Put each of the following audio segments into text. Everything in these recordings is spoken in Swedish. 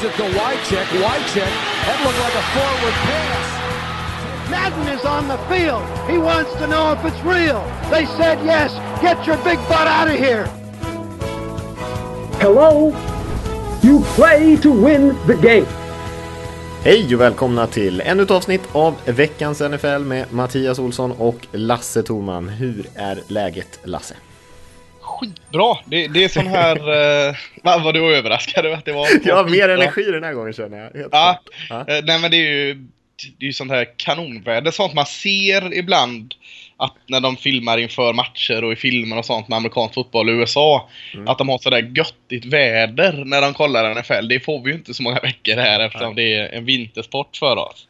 Gives it to Wycheck. Wycheck. That looked like a forward pass. Madden is on the field. He wants to know if it's real. They said yes. Get your big butt out of here. Hello? You play to win the game. Hej och välkomna till ännu ett avsnitt av veckans NFL med Mattias Olsson och Lasse Thorman. Hur är läget Lasse? Skitbra! Det, det är sån här... eh, vad var du överraskad över att det var? Jag har mer energi den här gången känner jag. Helt Ja, klart. eh, nej men det är ju det är ju sånt här kanonväder, sånt man ser ibland att när de filmar inför matcher och i filmer och sånt med amerikansk fotboll i USA, Mm. att de har sådär göttigt väder när de kollar NFL. Det får vi ju inte så många veckor här eftersom det är en vintersport för oss.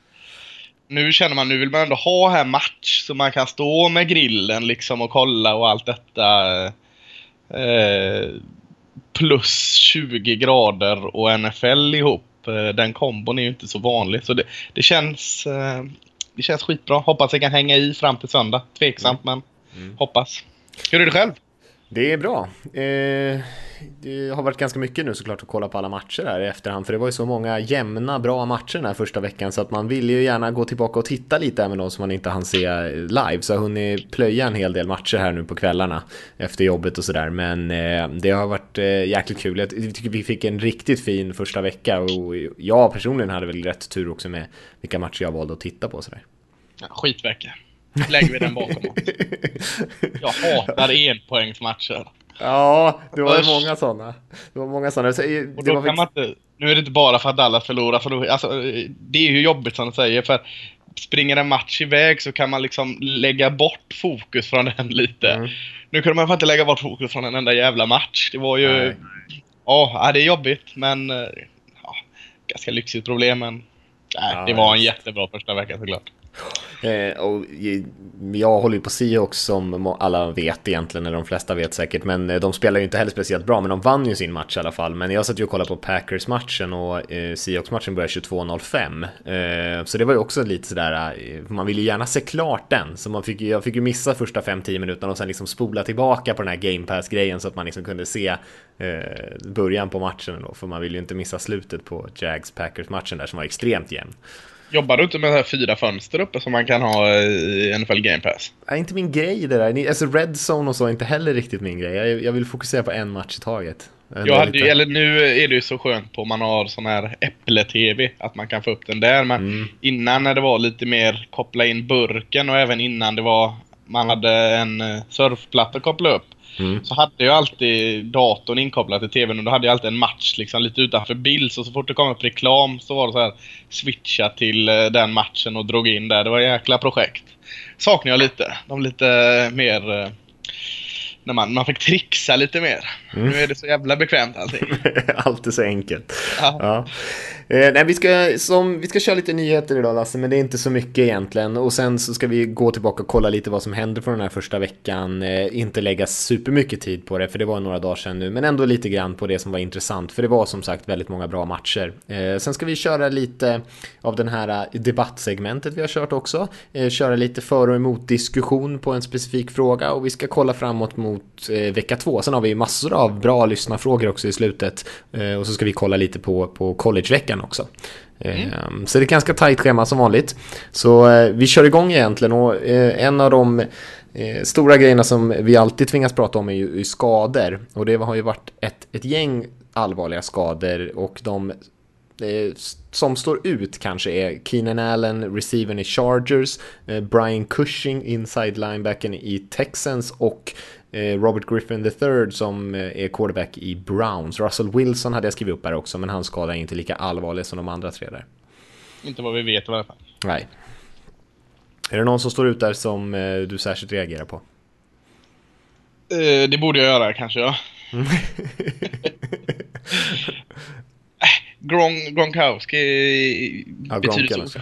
Nu känner man, nu vill man ändå ha här match så man kan stå med grillen liksom och kolla och allt detta. Eh, plus 20 grader och NFL ihop. Eh, Den kombon är ju inte så vanlig. Så det, det känns eh, det känns skitbra. Hoppas jag kan hänga i fram till söndag. Tveksamt men hoppas. Hur är det själv? Det är bra. Eh, det har varit ganska mycket nu såklart att kolla på alla matcher här i efterhand. För det var ju så många jämna, bra matcher den här första veckan. Så att man vill ju gärna gå tillbaka och titta lite även de som man inte hann se live. Så jag har hunnit plöja en hel del matcher här nu på kvällarna. Efter jobbet och sådär. Men eh, det har varit eh, jäkligt kul. Jag tycker vi fick en riktigt fin första vecka. Och jag personligen hade väl rätt tur också med vilka matcher jag valde att titta på. Sådär. Ja, skitvecka. Lägger vi den bakom oss. Jag hatar enpoängsmatcher. Ja, det var ju Usch. många sådana. Det var många sådana. Så, eh, Och då kan man inte, nu är det inte bara för att Dallas förlorar, för då, alltså, det är ju jobbigt som du säger, för springer en match iväg så kan man liksom lägga bort fokus från den lite. Mm. Nu kunde man fan inte lägga bort fokus från en enda jävla match. Det var ju... Ja, ja, det är jobbigt, men... eh, Ja, ganska lyxigt problem, men... Nej, Ja, det var en jättebra första vecka såklart. Eh, och jag håller ju på Seahawks som alla vet egentligen, eller de flesta vet säkert, men eh, de spelar ju inte heller speciellt bra, men de vann ju sin match i alla fall. Men jag satt ju och kollade på Packers-matchen och eh, Seahawks-matchen började 22.05. Eh, så det var ju också lite sådär, eh, man vill ju gärna se klart den, så man fick, jag fick ju missa första 5-10 minuterna och sen liksom spola tillbaka på den här Game Pass-grejen så att man liksom kunde se eh, början på matchen då, för man vill ju inte missa slutet på Jags-Packers-matchen där som var extremt jämn. Jobbar du inte med här fyra fönster uppe som man kan ha i NFL Game Pass? är inte min grej det där. Alltså Red Zone och så är inte heller riktigt min grej. Jag, jag vill fokusera på en match i taget. Jag hade ju, eller nu är det ju så skönt på man har sån här Äpple-TV, att man kan få upp den där. Men Mm. innan när det var lite mer koppla in burken och även innan det var man hade en eh, surfplatta att koppla upp. Mm. Så hade jag alltid datorn inkopplad till TVn och då hade jag alltid en match liksom lite utanför bild. Så, så fort det kom upp reklam så var det så här switcha till eh, den matchen och drog in där. Det var ett jäkla projekt. Saknar jag lite. De lite mer... Eh, när man, man fick trixa lite mer. Nu är det så jävla bekvämt allting. Allt är så enkelt. Ja. Ja. Eh, nej, vi, ska, som, vi ska köra lite nyheter idag Lasse, men det är inte så mycket egentligen. Och sen så ska vi gå tillbaka och kolla lite vad som hände från den här första veckan. Eh, inte lägga supermycket tid på det, för det var några dagar sedan nu. Men ändå lite grann på det som var intressant, för det var som sagt väldigt många bra matcher. Eh, sen ska vi köra lite av den här eh, debattsegmentet vi har kört också. Eh, köra lite för och emot diskussion på en specifik fråga och vi ska kolla framåt mot eh, vecka två. Sen har vi massor av bra lyssnarfrågor också i slutet. Eh, och så ska vi kolla lite på, på collegeveckan också. Eh, Så det är ett ganska tajt schema som vanligt. Så vi kör igång egentligen och en av de stora grejerna som vi alltid tvingas prata om är ju skador. Och det har ju varit ett, ett gäng allvarliga skador och de som står ut kanske är Keenan Allen, receivern i Chargers, Brian Cushing, inside linebacken i Texans och Robert Griffin III som eh, är quarterback i Browns. Russell Wilson hade jag skrivit upp här också, men hans skada är inte lika allvarlig som de andra tre där. Inte vad vi vet i alla fall. Nej. Är det någon som står ut där som eh, du särskilt reagerar på? Eh, det borde jag göra kanske, ja. Gron Gronkowski Ja, Gronk betyder så... alltså.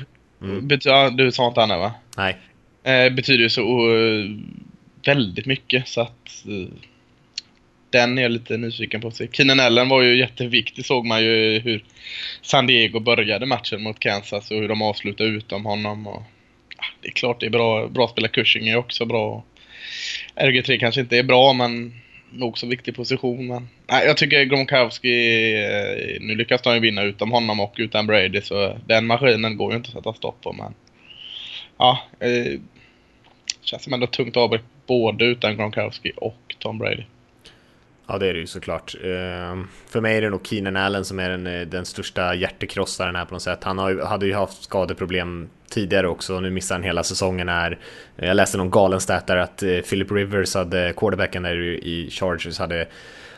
Bety ja, du sa inte Anna va? Nej. Eh, betyder så eh, väldigt mycket så att uh, den är jag lite nyfiken på att se. Keenan Allen var ju jätteviktig såg man ju hur San Diego började matchen mot Kansas och hur de avslutade utom honom. Och, ja, det är klart det är bra, bra att spela Cushing är också bra. RG3 kanske inte är bra men nog så viktig position. Men nej, jag tycker Gronkowski, eh, nu lyckas de ju vinna utan honom och utan Brady så den maskinen går ju inte att sätta stopp på. Men ja, eh, känns som ändå tungt avbräck både utan Gronkowski och Tom Brady. Ja, det är det ju såklart. Eh, för mig är det nog Keenan Allen som är den, eh, den största hjärtekrossaren här på något sätt. Han har, hade ju haft skadeproblem tidigare också och nu missar han hela säsongen här. Jag läste någon galen stat där att eh, Philip Rivers hade, quarterbacken där i Chargers, hade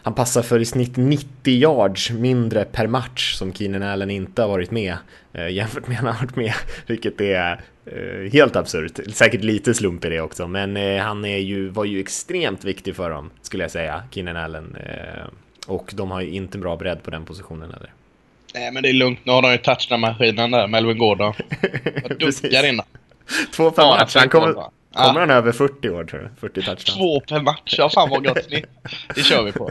han passar för i snitt 90 yards mindre per match som Keenan Allen inte har varit med jämfört med han har varit med, vilket är helt absurt. Säkert lite slump i det också, men eh, han är ju, var ju extremt viktig för dem, skulle jag säga, Keenan Allen. Eh, och de har ju inte en bra bredd på den positionen heller. Nej, men det är lugnt. Nu har de ju touchdown-maskinen där, Melvin Gordon. Jag dunkar innan. Två per match. Han kommer, Kommer han över 40 år tror du? 40 touchdowns. Två per match, ja fan vad gott snitt. Det kör vi på.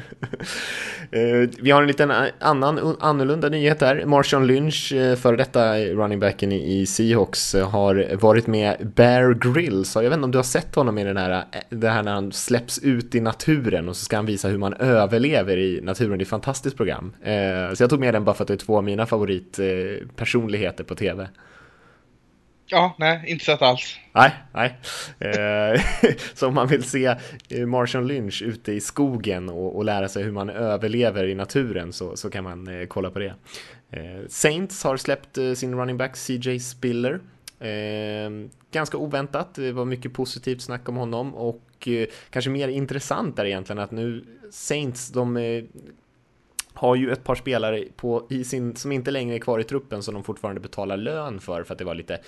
Uh, vi har en liten annan annorlunda nyhet där. Marshawn Lynch, uh, före detta running backen i, Seahawks, uh, har varit med Bear Grylls. Jag vet inte om du har sett honom i den här, det här när han släpps ut i naturen och så ska han visa hur man överlever i naturen. Det är ett fantastiskt program. så jag tog med den bara för att det är två av mina favoritpersonligheter på tv. Ja, nej, inte sett alls. Nej, nej. Eh, så om man vill se eh, Martian Marshall Lynch ute i skogen och, och, lära sig hur man överlever i naturen så, så kan man eh, kolla på det. Eh, Saints har släppt eh, sin running back CJ Spiller. Eh, ganska oväntat, det var mycket positivt snack om honom och eh, kanske mer intressant är egentligen att nu Saints, de har ju ett par spelare på, i sin, som inte längre är kvar i truppen som de fortfarande betalar lön för för att det var lite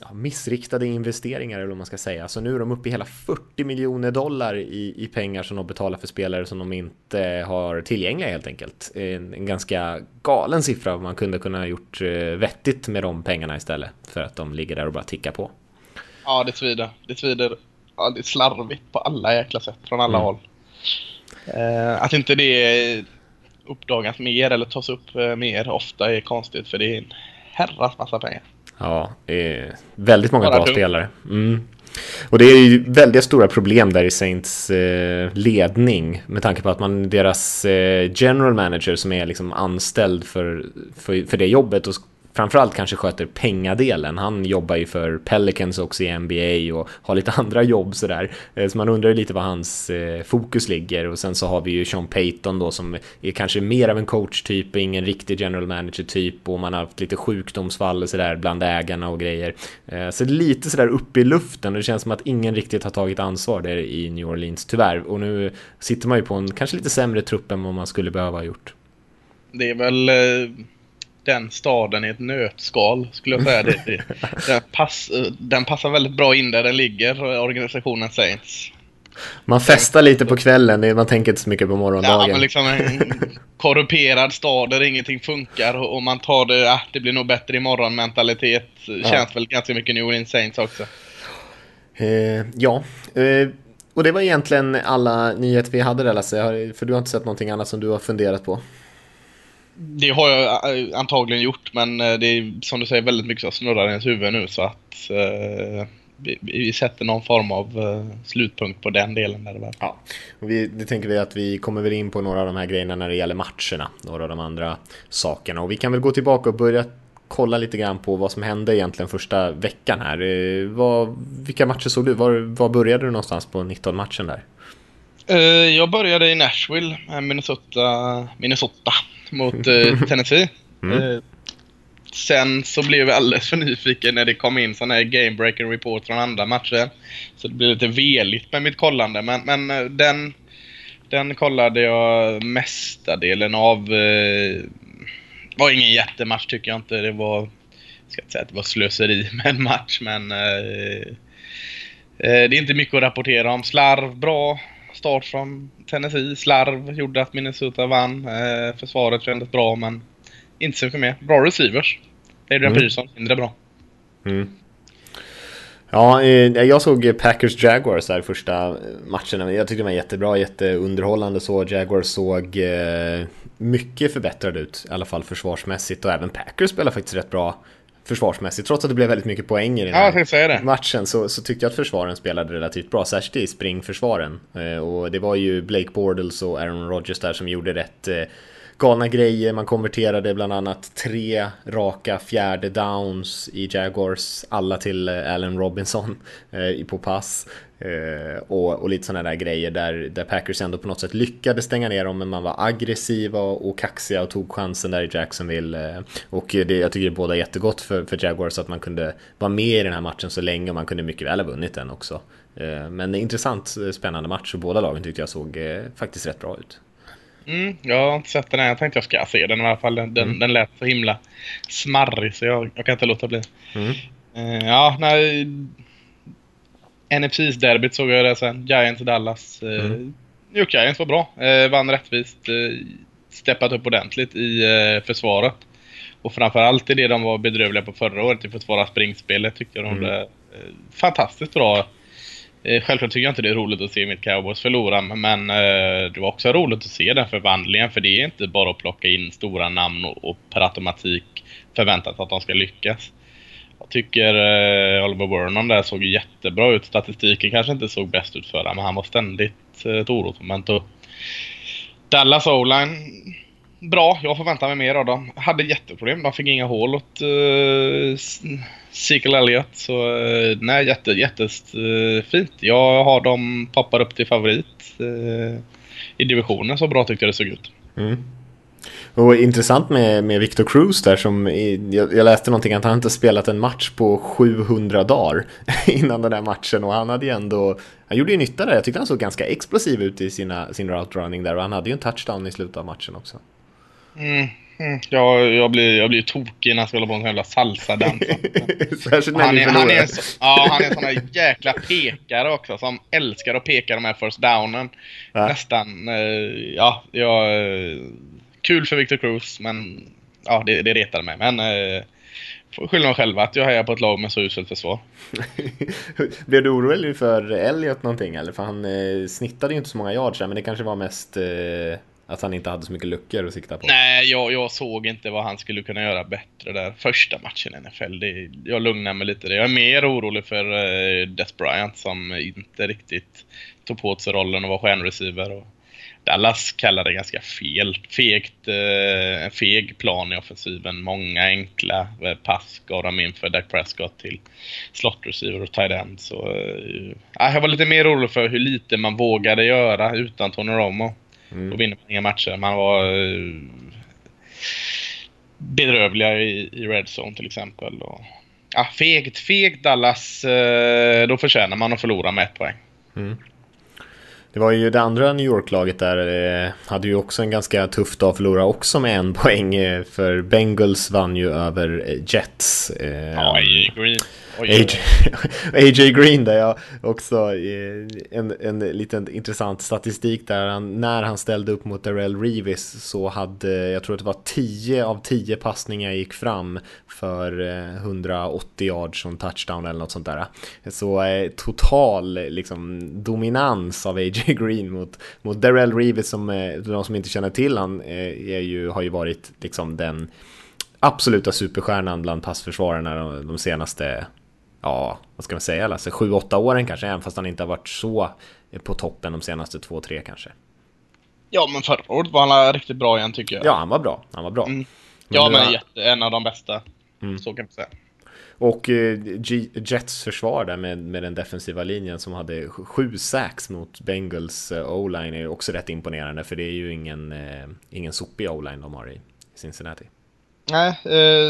ja, missriktade investeringar eller vad man ska säga. Så nu är de uppe i hela 40 miljoner dollar i, i pengar som de betalar för spelare som de inte har tillgängliga helt enkelt. En, en ganska galen siffra. Man kunde kunna ha gjort eh, vettigt med de pengarna istället för att de ligger där och bara tickar på. Ja, det svider. Det svider. Ja, det är slarvigt på alla jäkla sätt från alla mm. håll. Eh, att inte det uppdagas mer eller tas upp eh, mer ofta är konstigt för det är en herrans massa pengar. Ja, väldigt många bra spelare. Mm. Och det är ju väldigt stora problem där i Saints eh, ledning med tanke på att man deras eh, general manager som är liksom anställd för, för, för det jobbet och framförallt kanske sköter pengadelen. Han jobbar ju för Pelicans också i NBA och har lite andra jobb sådär. Eh, så man undrar ju lite var hans eh, fokus ligger och sen så har vi ju Sean Payton då som är kanske mer av en coach-typ, ingen riktig general manager-typ och man har haft lite sjukdomsfall och sådär bland ägarna och grejer. Eh, så lite sådär uppe i luften och det känns som att ingen riktigt har tagit ansvar där i New Orleans tyvärr. Och nu sitter man ju på en kanske lite sämre trupp än vad man skulle behöva ha gjort. Det är väl den staden i ett nötskal skulle jag säga. Det, det, den, pass, den passar väldigt bra in där den ligger, organisationen Saints. Man festar lite på kvällen, man tänker inte så mycket på morgondagen. Ja, men liksom en korrumperad stad där ingenting funkar och man tar det, ah, det blir nog bättre imorgon mentalitet. Ja. Känns väl ganska mycket New Orleans Saints också. Eh, ja, eh, och det var egentligen alla nyheter vi hade där Lasse, för du har inte sett någonting annat som du har funderat på? Det har jag eh, antagligen gjort, men eh, det är som du säger väldigt mycket som snurrar i ens huvud nu så att eh, vi, vi, sätter någon form av eh, slutpunkt på den delen. Där det var. Ja, och vi, det tänker vi att vi kommer väl in på några av de här grejerna när det gäller matcherna, några av de andra sakerna. Och vi kan väl gå tillbaka och börja kolla lite grann på vad som hände egentligen första veckan här. Eh, vad, vilka matcher såg du? Var, var började du någonstans på 19-matchen där? Jag började i Nashville, Minnesota, Minnesota mot eh, Tennessee. Mm. Eh, sen så blev jag alldeles för nyfiken när det kom in sån här game breaker report från andra matcher. Så det blev lite veligt med mitt kollande. Men, men eh, den, den kollade jag mestadelen av. Eh, var ingen jättematch tycker jag inte. Det var, jag ska inte säga att det var slöseri med en match men eh, eh, det är inte mycket att rapportera om. Slarv, bra start från Tennessee. Slarv gjorde att Minnesota vann. Eh, försvaret kändes bra, men inte så mycket mer. Bra receivers. Adrian mm. Peterson, mindre bra. Mm. Ja, eh, jag såg Packers Jaguars här första matchen. Jag tyckte det var jättebra, jätteunderhållande så. Jaguars såg eh, mycket förbättrade ut, i alla fall försvarsmässigt. Och även Packers spelar faktiskt rätt bra försvarsmässigt. Trots att det blev väldigt mycket poäng i den Ja, här det. matchen så, så tyckte jag att försvaren spelade relativt bra, särskilt i springförsvaren. Eh, och det var ju Blake Bortles och Aaron Rodgers där som gjorde rätt eh, galna grejer. Man konverterade bland annat tre raka fjärde downs i Jaguars, alla till eh, Allen Robinson eh, på pass. Eh, och, och lite sådana där grejer där, där Packers ändå på något sätt lyckades stänga ner dem men man var aggressiva och kaxiga och tog chansen där i Jacksonville. Eh, och det, jag tycker det båda jättegott för, för Jaguars att man kunde vara med i den här matchen så länge och man kunde mycket väl ha vunnit den också. Eh, men intressant, spännande match och båda lagen tyckte jag såg faktiskt rätt bra ut. Mm, jag har inte sett den än. Jag tänkte jag ska se den i alla fall. Den, Mm. den lät så himla smarrig så jag, jag kan inte låta bli. Mm. Eh, ja, nej. NFCs derbyt såg jag det sen. Giants och Dallas. Uh, Mm. New York Giants var bra. Eh, vann rättvist. Uh, steppat upp ordentligt i eh, försvaret. Och framförallt i det de var bedrövliga på förra året i försvara springspelet tyckte jag de Mm. eh, fantastiskt bra. Eh, Självklart tycker jag inte det är roligt att se mitt Cowboys förlora, men eh, det var också roligt att se den förvandlingen, för det är inte bara att plocka in stora namn och, och per automatik förväntat att de ska lyckas. Jag tycker eh, Oliver Vernon där såg jättebra ut. Statistiken kanske inte såg bäst ut för honom, men han var ständigt eh, ett orosmoment. Dallas O-line, bra. Jag förväntar mig mer av dem. Hade jätteproblem. De fick inga hål åt eh, uh, Sequel Elliott. Så eh, nej, jätte, jättefint. Jag har dem poppar upp till favorit eh, i divisionen. Så bra tyckte jag det såg ut. Mm. Och intressant med, med Victor Cruz där som, jag, jag läste någonting att han inte spelat en match på 700 dagar innan den här matchen och han hade ju ändå, han gjorde ju nytta där, jag tyckte han såg ganska explosiv ut i sina, sin route där och han hade ju en touchdown i slutet av matchen också. Mm. Mm. Jag, jag, blir, jag blir tokig när jag ska hålla på med jävla salsa-dans. Särskilt när Han är, han, är så- ja, han är en sån här jäkla pekare också som älskar att peka de här first downen. Ja. Nästan, eh, ja, jag, kul för Victor Cruz men ja, det, det retar mig. Men eh, får skylla mig själv att jag hejar på ett lag med så uselt försvar. Blev du orolig för Elliot någonting eller? För han eh, snittade ju inte så många yards men det kanske var mest eh, att han inte hade så mycket luckor att sikta på. Nej, jag, jag såg inte vad han skulle kunna göra bättre där. Första matchen i NFL. Det, jag lugnar mig lite. Jag är mer orolig för uh, Des Bryant som inte riktigt tog på sig rollen och var stjärnreceiver. Och Dallas kallade det ganska fel. Fegt, eh, feg plan i offensiven. Många enkla eh, pass gav de in för Dak Prescott till slot receiver och tight end. Så, eh, jag var lite mer orolig för hur lite man vågade göra utan Tony Romo. Mm. Då vinner man inga matcher. Man var eh, bedrövliga i, i Red Zone till exempel. Och, ja, fegt, fegt Dallas. Eh, då förtjänar man att förlora med ett poäng. Det var ju det andra New York-laget där, eh, hade ju också en ganska tuff dag, förlorade också med en poäng, eh, för Bengals vann ju över eh, Jets. Eh, Ja, AJ Green. AJ, AJ Green där jag också eh, en, en liten intressant statistik där han, när han ställde upp mot Darrell Reeves så hade jag tror att det var 10 av 10 passningar gick fram för eh, 180 yards som touchdown eller något sånt där. Så eh, total liksom dominans av AJ Green mot, mot Darrell Reeves som de som inte känner till han är ju, har ju varit liksom den absoluta superstjärnan bland passförsvararna de, de senaste, ja, vad ska man säga, alltså 7-8 åren kanske, även fast han inte har varit så på toppen de senaste 2-3 kanske. Ja, men förra året var han riktigt bra igen tycker jag. Ja, han var bra, han var bra. Mm. Men ja men har- jätte, en av de bästa. Mm. Så kan man säga. Och eh, G- Jets försvar där med, med den defensiva linjen som hade sj- sju sacks mot Bengals eh, o-line är också rätt imponerande för det är ju ingen, eh, ingen sopig o-line de har i Cincinnati. Nej,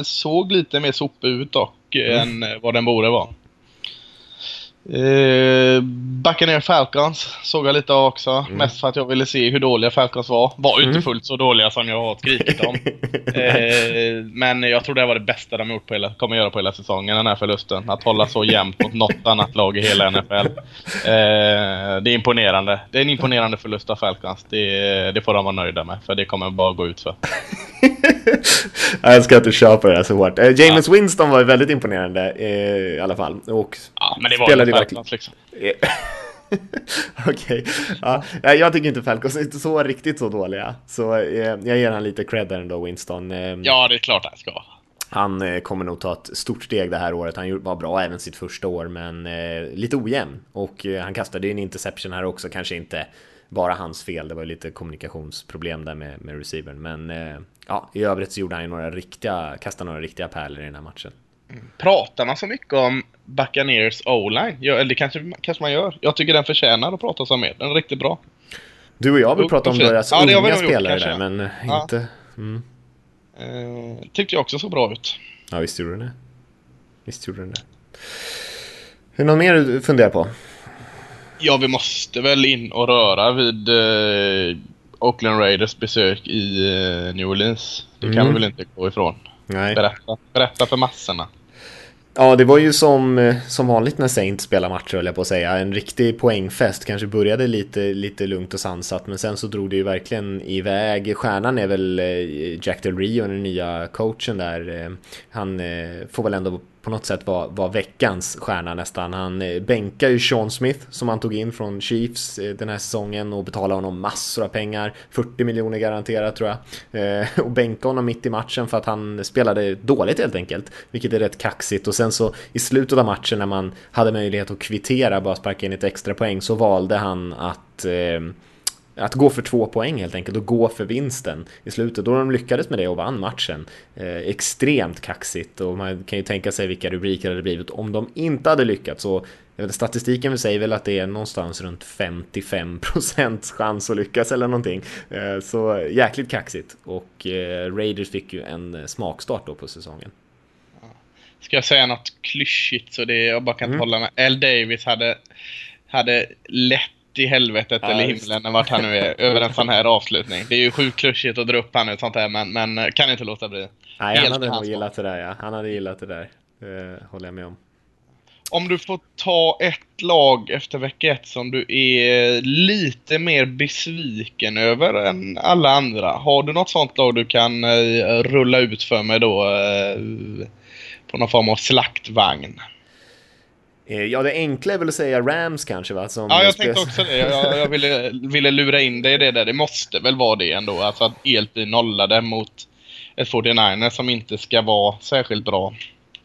såg lite mer sopig ut dock än eh, vad den borde vara. Eh, Buccaneer Falcons såg jag lite av också. Mest för att jag ville se hur dåliga Falcons var. Var ju inte fullt så dåliga som jag har skrikit om. eh, men jag tror det var det bästa de gjort på hela, kommer göra på hela säsongen, den här förlusten. Att hålla så jämnt mot något annat lag i hela NFL. Eh, det är imponerande. Det är en imponerande förlust av Falcons. Det, det får de vara nöjda med, för det kommer bara gå ut för. jag ska inte köpa det här så hårt. Eh, James Winston var väldigt imponerande eh, i alla fall. Och Ja, men det var spelade ju Falcons liksom. Okej, ja, nej, jag tycker inte Falcons är inte så riktigt så dåliga. Så eh, jag ger han lite cred där ändå, Winston. Eh, Ja, det är klart han ska. Han eh, kommer nog ta ett stort steg det här året. Han var bra även sitt första år, men eh, lite ojämn. Och han kastade ju en interception här också, kanske inte bara hans fel. Det var lite kommunikationsproblem där med, med receivern. Men eh, ja, i övrigt så gjorde han ju några riktiga, kastade några riktiga pärlor i den här matchen. Pratar man så mycket om Buccaneers O-line? Ja, eller det kanske, kanske man gör. Jag tycker den förtjänar att prata om mer. Den är riktigt bra. Du och jag vill prata om deras Ja, unga gjort, spelare kanske. där, men Ja. inte... Mm. Eh, tyckte jag också så bra ut. Ja, visst gjorde den det. Visst gjorde den det. Är det något mer du funderar på? Ja, vi måste väl in och röra vid eh, Oakland Raiders besök i eh, New Orleans. Det kan Mm. vi väl inte gå ifrån. Nej. Berätta, berätta för massorna. Ja, det var ju som, eh, som vanligt när Saints spelar matcher höll jag på att säga. En riktig poängfest. Kanske började lite, lite lugnt och sansat, men sen så drog det ju verkligen iväg. Stjärnan är väl eh, Jack Del Rio, den nya coachen där. Han får väl ändå på något sätt var, var veckans stjärna nästan. Han eh, bänkar ju Sean Smith som han tog in från Chiefs eh, den här säsongen och betalade honom massor av pengar. 40 miljoner garanterat tror jag. Eh, Och bänkade honom mitt i matchen för att han spelade dåligt helt enkelt. Vilket är rätt kaxigt. Och sen så i slutet av matchen när man hade möjlighet att kvittera, bara sparka in ett extra poäng, så valde han att eh, att gå för två poäng helt enkelt och gå för vinsten i slutet. Då de lyckades med det och vann matchen. Eh, extremt kaxigt och man kan ju tänka sig vilka rubriker det hade blivit om de inte hade lyckats. Vet, statistiken säger väl att det är någonstans runt 55% chans att lyckas eller någonting. Eh, så jäkligt kaxigt och eh, Raiders fick ju en eh, smakstart då på säsongen. Ska jag säga något klyschigt så det jag bara kan Mm. inte hålla med. L. Davis hade, hade lätt i helvetet eller himlen vart han nu är över en sån här avslutning. Det är ju sjukt klyschigt att dra upp han och sånt här men, men eh, kan inte låta bli. Nej, han hade nog gillat det där ja. Han hade gillat det där. Eh, håller jag med om. Om du får ta ett lag efter vecka ett som du är lite mer besviken över än alla andra. Har du något sånt lag du kan eh, rulla ut för mig då? På någon form av slaktvagn? Eh, Ja, det enkla är väl att säga Rams kanske va? Som Ja, jag tänkte också det. Jag, jag ville, ville lura in dig i det där. Det måste väl vara det ändå. Alltså att bli nollade mot ett 49 som inte ska vara särskilt bra.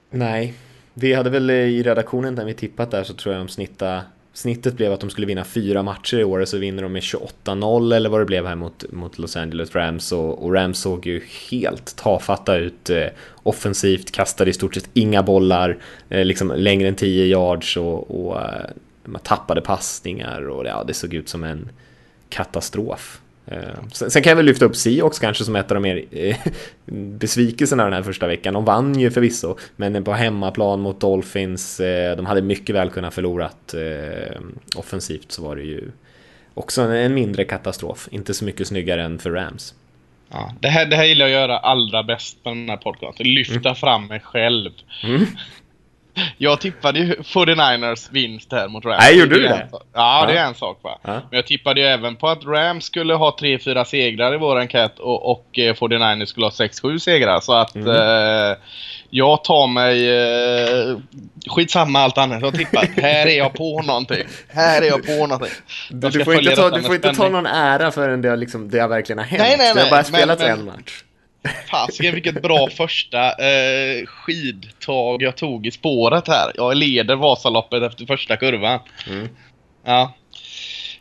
Nej, vi hade väl eh, i redaktionen när vi tippat där så tror jag de snittade Snittet blev att de skulle vinna fyra matcher i år så vinner de med 28-0 eller vad det blev här mot, mot Los Angeles Rams och, och Rams såg ju helt tafatta ut eh, offensivt, kastade i stort sett inga bollar eh, liksom längre än 10 yards och, och eh, man tappade passningar och ja, det såg ut som en katastrof. Eh, Sen, sen kan jag väl lyfta upp Seahawks kanske som ett av de mer eh, besvikelserna den här första veckan. De vann ju förvisso, men på hemmaplan mot Dolphins, eh, de hade mycket väl kunnat förlorat eh, offensivt så var det ju också en, en mindre katastrof. Inte så mycket snyggare än för Rams. Ja, det, här, det här gillar jag att göra allra bäst på den här podcasten. Lyfta fram mig själv. Mm. Jag tippade ju 49ers vinst här mot Rams. Nej, gjorde du det? sak. Ja, det Ja. är en sak va. Ja. Men jag tippade ju även på att Rams skulle ha 3-4 segrar i vår enkät och, och eh, 49ers skulle ha 6-7 segrar. Så att Mm. eh, jag tar mig... Eh, skitsamma allt annat. Jag tippar. här är jag på någonting. Här är jag på någonting. Du, Jag du får, inte ta, du får inte ta någon ära förrän det har, liksom, det har verkligen har hänt. Nej, nej, Det har nej, bara men- spelats men- en match. Fasiken vilket bra första eh, skidtag jag tog i spåret här. Jag leder Vasaloppet efter första kurvan. Mm. Ja.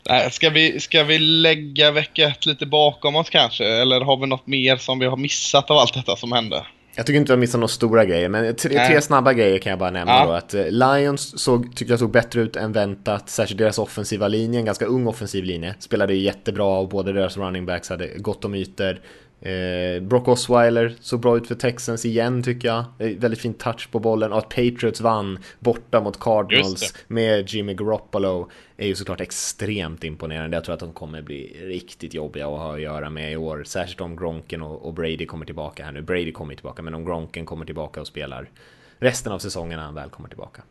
Nej, Ska vi, ska vi lägga vecka ett lite bakom oss kanske? Eller har vi något mer som vi har missat av allt detta som hände? Jag tycker inte vi har missat några stora grejer, men tre, tre snabba grejer kan jag bara nämna Ja. då. Att eh, Lions såg, tyckte jag såg bättre ut än väntat, särskilt deras offensiva linje, en ganska ung offensiv linje. Spelade jättebra och båda deras running backs hade gott om ytor. Eh, Brock Osweiler såg bra ut för Texans igen tycker jag. Eh, väldigt fin touch på bollen och att Patriots vann borta mot Cardinals med Jimmy Garoppolo är ju såklart extremt imponerande. Jag tror att de kommer bli riktigt jobbiga att ha att göra med i år. Särskilt om Gronken och, och Brady kommer tillbaka här nu. Brady kommer tillbaka, men om Gronken kommer tillbaka och spelar resten av säsongen när han väl kommer tillbaka.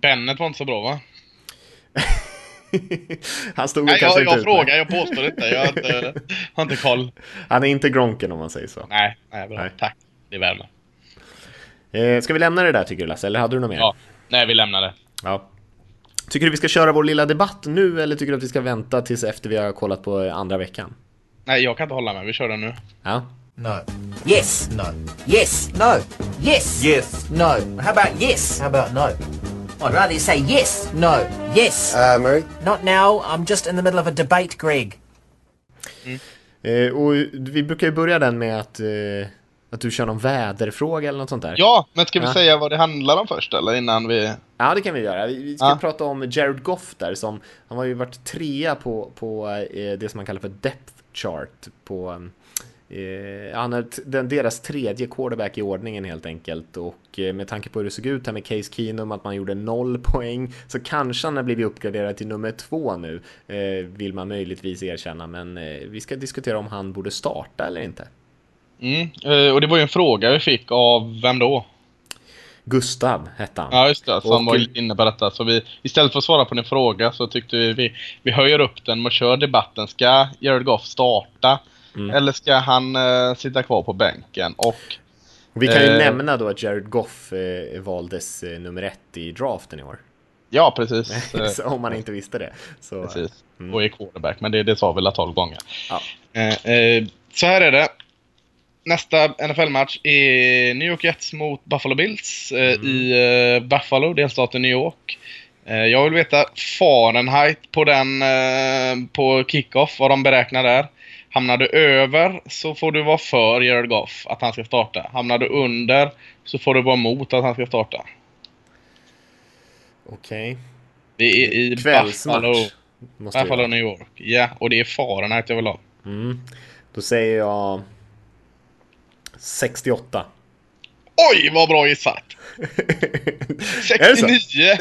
Bennett var inte så bra va? han stod Nej, kanske jag, inte jag ut, frågar, jag påstår inte. Jag har inte, har inte koll. Han är inte Gronken om man säger så. Nej, nej, bra. Nej. Tack. Det värmer. Eh, ska vi lämna det där tycker du Lasse, eller hade du något mer? Ja. Nej, vi lämnar det. ja. Tycker du vi ska köra vår lilla debatt nu eller tycker du att vi ska vänta tills efter vi har kollat på andra veckan? Nej, jag kan inte hålla mig. Vi kör den nu. Ja, No. Yes. No. Yes. No. Yes. Yes. No. How about yes? How about no? I'd rather you say yes. No. Yes. Uh, Murray? Not now. I'm just in the middle of a debate, Greg. Eh, och vi brukar ju börja den med att, eh, att du kör någon väderfråga eller något sånt där. Ja, men ska vi Ja. säga vad det handlar om först eller innan vi... Ja, det kan vi göra. Vi vi ska Ja. prata om Jared Goff där som, han har ju varit trea på, på eh, det som man kallar för depth chart på eh, han är den, deras tredje quarterback i ordningen helt enkelt och eh, med tanke på hur det såg ut här med Case Keenum att man gjorde noll poäng så kanske han har blivit uppgraderad till nummer två nu eh, vill man möjligtvis erkänna men eh, vi ska diskutera om han borde starta eller inte. Mm. eh, Och det var ju en fråga vi fick av vem då? Gustav hette han. Ja, just det. Som Och- var inne på detta. Så vi, istället för att svara på din fråga så tyckte vi vi, vi höjer upp den och kör debatten. Ska Jared Goff starta? Mm. Eller ska han eh, sitta kvar på bänken? Och vi kan ju Eh. nämna då att Jared Goff eh, valdes eh, nummer ett i draften i år. ja, precis. så om man inte visste det. Så, precis. Mm. Och är quarterback. Men det, det sa vi väl 12 gånger. Ja. Eh, eh, så här är det. Nästa NFL-match är New York Jets mot Buffalo Bills eh, Mm. i eh, Buffalo, delstaten New York. Eh, jag vill veta Fahrenheit på den eh, på kickoff, vad de beräknar där. Hamnar du över så får du vara för Jared Goff, att han ska starta. Hamnar du under så får du vara emot att han ska starta. Okej. Det är i Buffalo, Kvällsmatch. Buffalo vara. New York. Ja, och det är Fahrenheit jag vill ha. Mm. Då säger jag 68. Oj, vad bra gissat! Är det så? 69!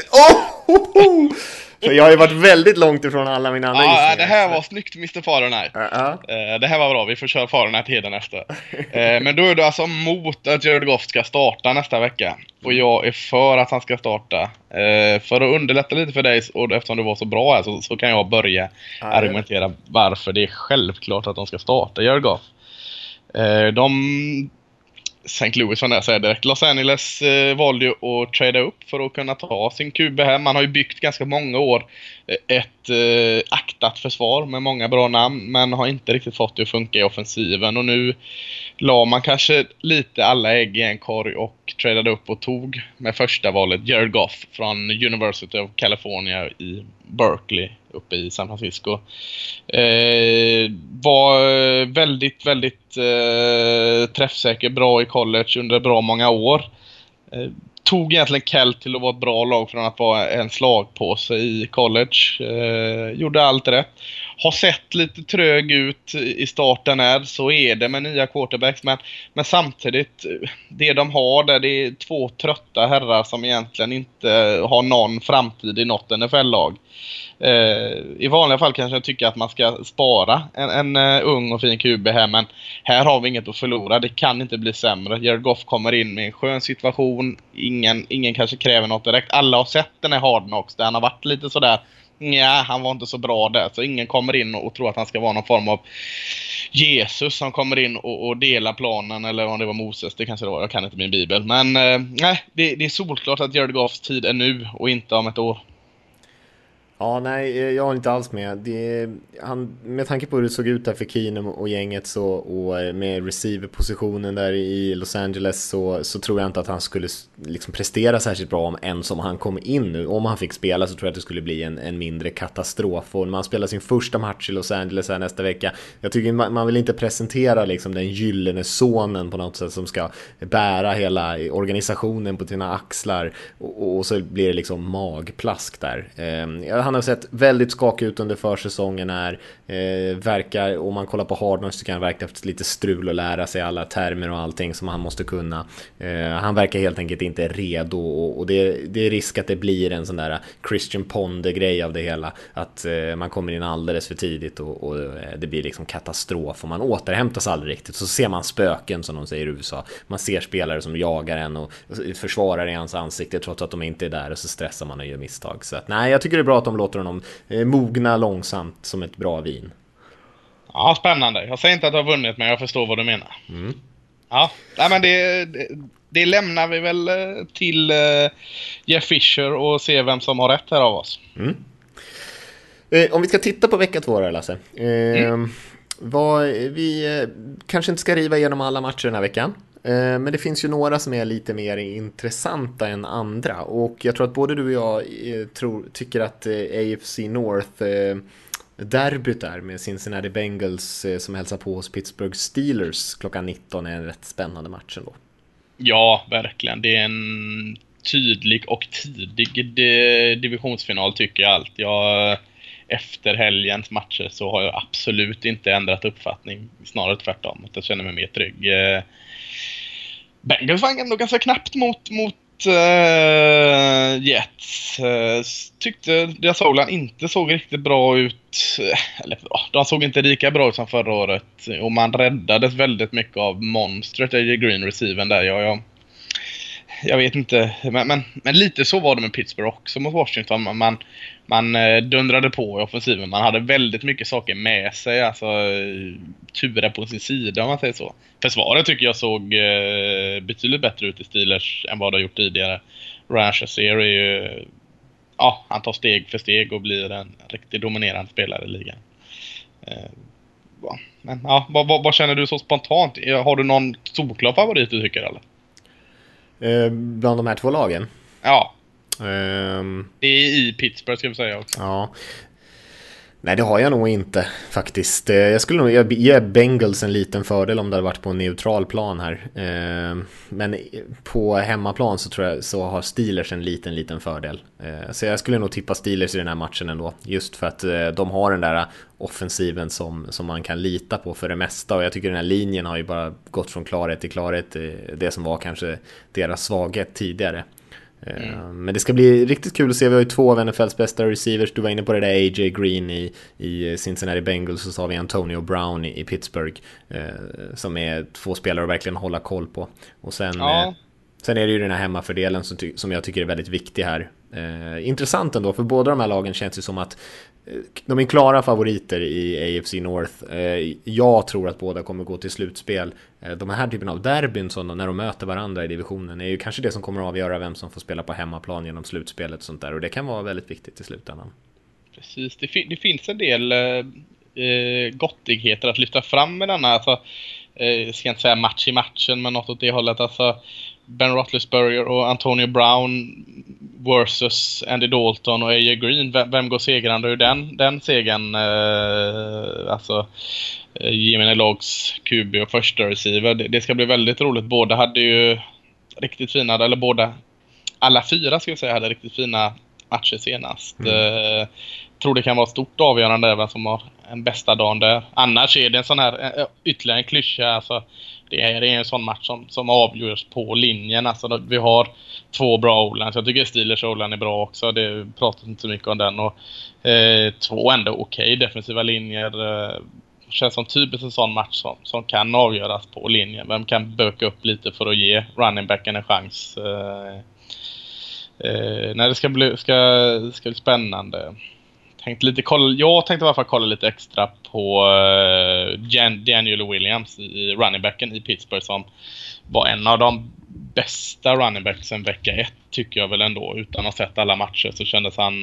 För jag har ju varit väldigt långt ifrån alla mina andra Ja, det här var snyggt Mr Fahrenheit. Ja. Eh, Det här var bra, vi får köra Fahrenheit heden efter. Eh, Men då är du alltså mot att Goff ska starta nästa vecka. Och jag är för att han ska starta. Eh, För att underlätta lite för dig, och eftersom du var så bra här, så, så kan jag börja Ja, argumentera varför det är självklart att de ska starta Goff. Eh, De... St. Louis var jag direkt. Los Angeles eh, valde ju att trada upp för att kunna ta sin QB här. Man har ju byggt ganska många år eh, ett eh, aktat försvar med många bra namn men har inte riktigt fått det att funka i offensiven och nu la man kanske lite alla ägg i en korg och tradade upp och tog med första valet Jared Goff från University of California i Berkeley uppe i San Francisco. Eh, var väldigt, väldigt eh, träffsäker, bra i college under bra många år. Eh, tog egentligen Kelt till att vara ett bra lag från att vara en slagpåse i college. Eh, gjorde allt rätt. Har sett lite trög ut i starten här, så är det med nya quarterbacks. Men, men samtidigt, det de har där, det är två trötta herrar som egentligen inte har någon framtid i något NFL-lag. Eh, I vanliga fall kanske jag tycker att man ska spara en, en uh, ung och fin QB här, men här har vi inget att förlora. Det kan inte bli sämre. Jared Goff kommer in med en skön situation. Ingen, ingen kanske kräver något direkt. Alla har sett den här Hard Knocks där han har varit lite sådär Ja, han var inte så bra där. Så ingen kommer in och, och tror att han ska vara någon form av Jesus som kommer in och, och delar planen. Eller om det var Moses, det kanske det var. Jag kan inte min bibel. Men eh, nej, det, det är solklart att Jared Goffs tid är nu och inte om ett år. Ja, nej, eh, jag är inte alls med. Det, han, med tanke på hur det såg ut där för Keenum och gänget så, och eh, med receiverpositionen där i Los Angeles så, så tror jag inte att han skulle liksom prestera särskilt bra om än som han kom in nu. Om han fick spela så tror jag att det skulle bli en, en mindre katastrof. Och när man spelar sin första match i Los Angeles här nästa vecka, jag tycker man, man vill inte presentera liksom den gyllene sonen på något sätt som ska bära hela organisationen på sina axlar och, och så blir det liksom magplask där. Eh, han han har sett väldigt skakig ut under försäsongen här. Eh, verkar, om man kollar på Hardnoise så kan han verka haft lite strul att lära sig alla termer och allting som han måste kunna. Eh, han verkar helt enkelt inte redo och, och det, det är risk att det blir en sån där Christian Ponder-grej av det hela. Att eh, man kommer in alldeles för tidigt och, och eh, det blir liksom katastrof och man återhämtas aldrig riktigt. Så ser man spöken som de säger i USA. Man ser spelare som jagar en och försvarar i hans ansikte trots att de inte är där och så stressar man och gör misstag. Så att, nej, jag tycker det är bra att de låter honom eh, mogna långsamt som ett bra vin. Ja, spännande. Jag säger inte att du har vunnit, men jag förstår vad du menar. Ja, nej, men det, det, det lämnar vi väl eh, till eh, Jeff Fisher och se vem som har rätt här av oss. Eh, om vi ska titta på vecka två då Lasse. Eh, Vad, vi kanske inte ska riva igenom alla matcher den här veckan. Eh, men det finns ju några som är lite mer intressanta än andra. Och jag tror att både du och jag eh, tror, tycker att eh, AFC North-derbyt där med Cincinnati Bengals som hälsar på hos Pittsburgh Steelers klockan 19 är en rätt spännande match ändå. Ja, verkligen. Det är en tydlig och tidig divisionsfinal tycker jag allt. Jag, efter helgens matcher så har jag absolut inte ändrat uppfattning. Snarare tvärtom. Att jag känner mig mer trygg. Bengals vann ändå ganska knappt mot, mot uh, Jets. Uh, tyckte deras o inte såg riktigt bra ut. Eh, eller bra, de såg inte lika bra ut som förra året. Och man räddades väldigt mycket av monstret AJ Green receiven där. Jag, jag, jag vet inte, men, men, men lite så var det med Pittsburgh också mot Washington. Man, man, man eh, dundrade på i offensiven. Man hade väldigt mycket saker med sig. Alltså eh, turer på sin sida om man säger så. Försvaret tycker jag såg eh, betydligt bättre ut i Steelers än vad det har gjort tidigare. Ryan Shazier är ju... Ja, han tar steg för steg och blir en riktigt dominerande spelare i ligan. Eh, men ja, vad, vad, vad känner du så spontant? Har du någon solklar favorit du tycker eller? Eh, bland de här två lagen? Ja, Ehm, det är i Pittsburgh ska vi säga också. ja. Nej, det har jag nog inte faktiskt. Eh, jag skulle nog jag ge Bengals en liten fördel om det hade varit på en neutral plan här. Eh, men på hemmaplan så tror jag så har Steelers en liten, liten fördel. Eh, så jag skulle nog tippa Steelers i den här matchen ändå. Just för att de har den där offensiven som, som man kan lita på för det mesta. Och jag tycker den här linjen har ju bara gått från klarhet till klarhet. Det som var kanske deras svaghet tidigare. Eh, Men det ska bli riktigt kul att se. Vi har ju två av NFLs bästa receivers. Du var inne på det där AJ Green i, i Cincinnati Bengals och så har vi Antonio Brown i, i Pittsburgh. Eh, som är två spelare att verkligen hålla koll på. Och sen, Ja. eh, sen är det ju den här hemmafördelen som, som jag tycker är väldigt viktig här. Eh, intressant ändå, för båda de här lagen känns ju som att de är klara favoriter i AFC North. Eh, jag tror att båda kommer gå till slutspel. Eh, de här typen av derbyn när de möter varandra i divisionen är ju kanske det som kommer att avgöra vem som får spela på hemmaplan genom slutspelet och sånt där. Och det kan vara väldigt viktigt i slutändan. Precis, det, fin- det finns en del eh, eh gottigheter att lyfta fram med denna. Alltså, eh, jag ska inte säga match i matchen, men något åt det hållet. Alltså, ben Roethlisberger och Antonio Brown versus Andy Dalton och AJ Green. Vem, vem går segrande ur den, den segern? Eh, alltså, eh, Jimmy Logs QB och första receiver. Det, det ska bli väldigt roligt. Båda hade ju riktigt fina, eller båda, alla fyra ska jag säga, hade riktigt fina matcher senast. Eh, tror det kan vara stort avgörande även som har en bästa dagen där. Annars är det en sån här, eh, ytterligare en klyscha. Alltså, det är, är en sån match som, som avgörs på linjen. Alltså, då- vi har två bra o Jag tycker Steelers o är bra också. Det pratas inte så mycket om den. Och, eh, två ändå okej defensiva linjer. Eh, känns som typiskt en sån match som, som kan avgöras på linjen. Vem kan böka upp lite för att ge running backen en chans? Eh, Eh, nej, det ska bli, ska, ska bli spännande. Tänkte lite kolla, jag tänkte i alla fall kolla lite extra på eh, Jan, Daniel Williams i, i running backen i Pittsburgh som var en av de bästa running backsen vecka ett tycker jag väl ändå. Utan att ha sett alla matcher så kändes han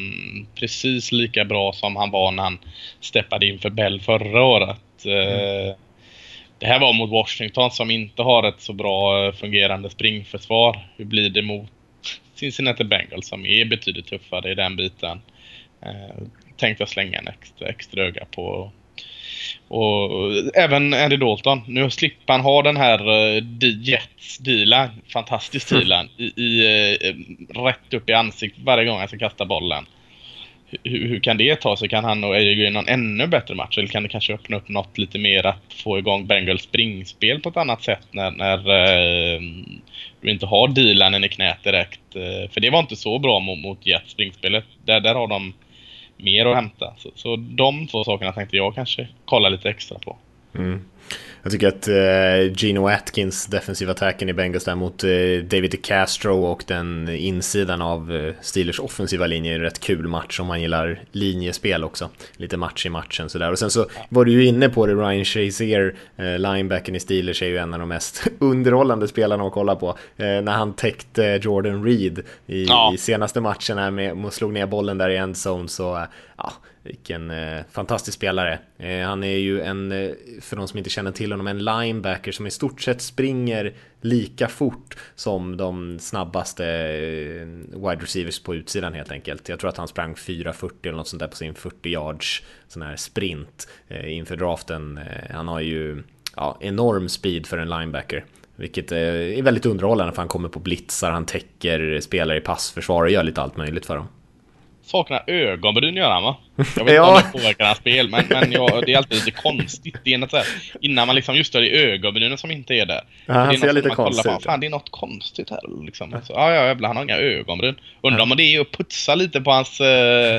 precis lika bra som han var när han steppade in för Bell förra året. Eh, det här var mot Washington som inte har ett så bra eh, fungerande springförsvar. Hur blir det mot Cincinnati Bengals som är betydligt tuffare i den biten. Tänkte jag slänga en extra, extra öga på. Och även Andy Dalton. Nu slipper han ha den här uh, Jets dealen, fantastisk dealen, i, i, eh, rätt upp i ansiktet varje gång han ska kasta bollen. Hur, hur kan det ta sig? Kan han och AJ Green en ännu bättre match? Eller kan det kanske öppna upp något lite mer att få igång Bengals springspel på ett annat sätt när, när eh, du inte har dealen i knät direkt? Eh, för det var inte så bra mot, mot Jets springspelet. Där, där har de mer att hämta. Så, så de två sakerna tänkte jag kanske kolla lite extra på. Mm. Jag tycker att eh, Gino Atkins, defensiva attacken i Bengals där mot eh, David DeCastro och den insidan av eh, Steelers offensiva linje är en rätt kul match om man gillar linjespel också. Lite match i matchen sådär. Och sen så var du ju inne på det, Ryan Shazier, eh, linebacken i Steelers är ju en av de mest underhållande spelarna att kolla på. Eh, när han täckte Jordan Reed i, Ja. i senaste matchen här med, och slog ner bollen där i endzone så eh, ja, vilken eh, fantastisk spelare. Eh, han är ju en, eh, för de som inte känner till honom, en linebacker som i stort sett springer lika fort som de snabbaste eh, wide receivers på utsidan helt enkelt. Jag tror att han sprang 4.40 eller något sånt där på sin 40 yards sån här sprint eh, inför draften. Eh, han har ju ja, enorm speed för en linebacker. Vilket eh, är väldigt underhållande för han kommer på blitzar, han täcker spelare i passförsvar och gör lite allt möjligt för dem. Saknar ögonbryn gör han va? Jag vet Ja. inte om det påverkar hans spel, men, men ja, det är alltid lite konstigt. Det är något så här, innan man liksom just det är ögonbrynen som inte är där. Ja, han det är ser lite som man kollar konstig på, ut. Fan, det är något konstigt här liksom. Så, ja, ja, jävlar, han har inga ögonbryn. Undrar om det är att putsa lite på hans eh,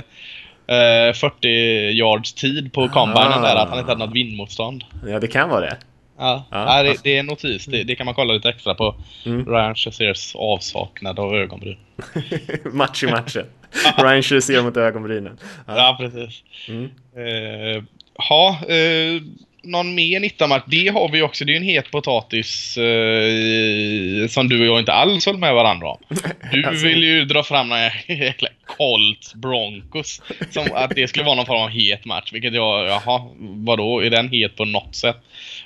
eh, 40 yards tid på combinen där, att han inte hade något vindmotstånd. Ja, det kan vara det. Ja, Ja. ja. det, det är en notis. Det, det kan man kolla lite extra på. Mm. Ryan Shaziers avsaknad av ögonbryn. Match i matchen. Ryan Shazier mot ögonbrynen. Ja, precis. Mm. Eh, ha, eh, någon mer 19-match? Det har vi också. Det är ju en het potatis eh, som du och jag inte alls höll med varandra om. Du Alltså. vill ju dra fram några jäkla Colts Broncos. Som att det skulle vara någon form av het match. Vilket jag, jaha, vadå? Är den het på något sätt?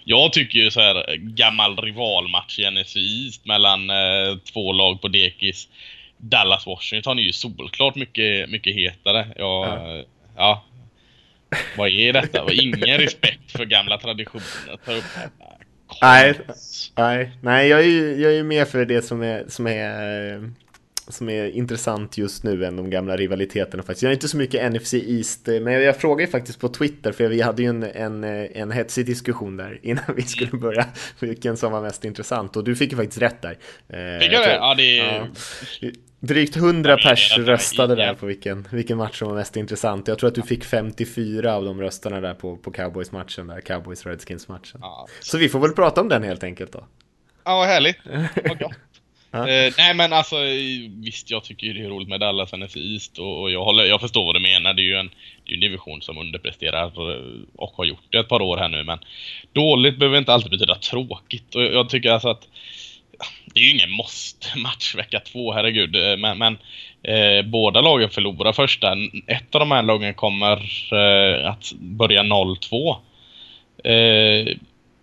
Jag tycker ju så här gammal rivalmatch i East mellan eh, två lag på dekis. Dallas-Washington är ju solklart mycket, mycket hetare. Jag, Ja. ja. Vad är detta? Ingen respekt för gamla traditioner. Ta upp Nej. Nej, nej jag, är ju, jag är med för det som är, som är som är intressant just nu än de gamla rivaliteterna faktiskt. Jag är inte så mycket NFC East, men jag, frågade ju faktiskt på Twitter, för vi hade ju en, en, en hetsig diskussion där innan vi skulle börja, vilken som var mest intressant. Och du fick ju faktiskt rätt där. Eh, Fick jag det? Ja, det är... Ja. Drygt 100 Jag menar pers röstade där på vilken, vilken match som var mest intressant. Jag tror att du fick 54 av de rösterna där på, på Cowboys-matchen, där Cowboys-Redskins-matchen. Ja, Så vi får väl prata om den helt enkelt då. Ja, vad härligt. Vad gott. Ja. Eh, nej men alltså visst jag tycker ju det är roligt med Dallas NFC East och, och jag, håller, jag förstår vad du menar. Det är ju en, det är en division som underpresterar och har gjort det ett par år här nu men dåligt behöver inte alltid betyda tråkigt och jag, jag tycker alltså att det är ju ingen måste-match vecka två, herregud. Eh, men, men eh, båda lagen förlorar första. Ett av de här lagen kommer eh, att börja 0-2. Eh,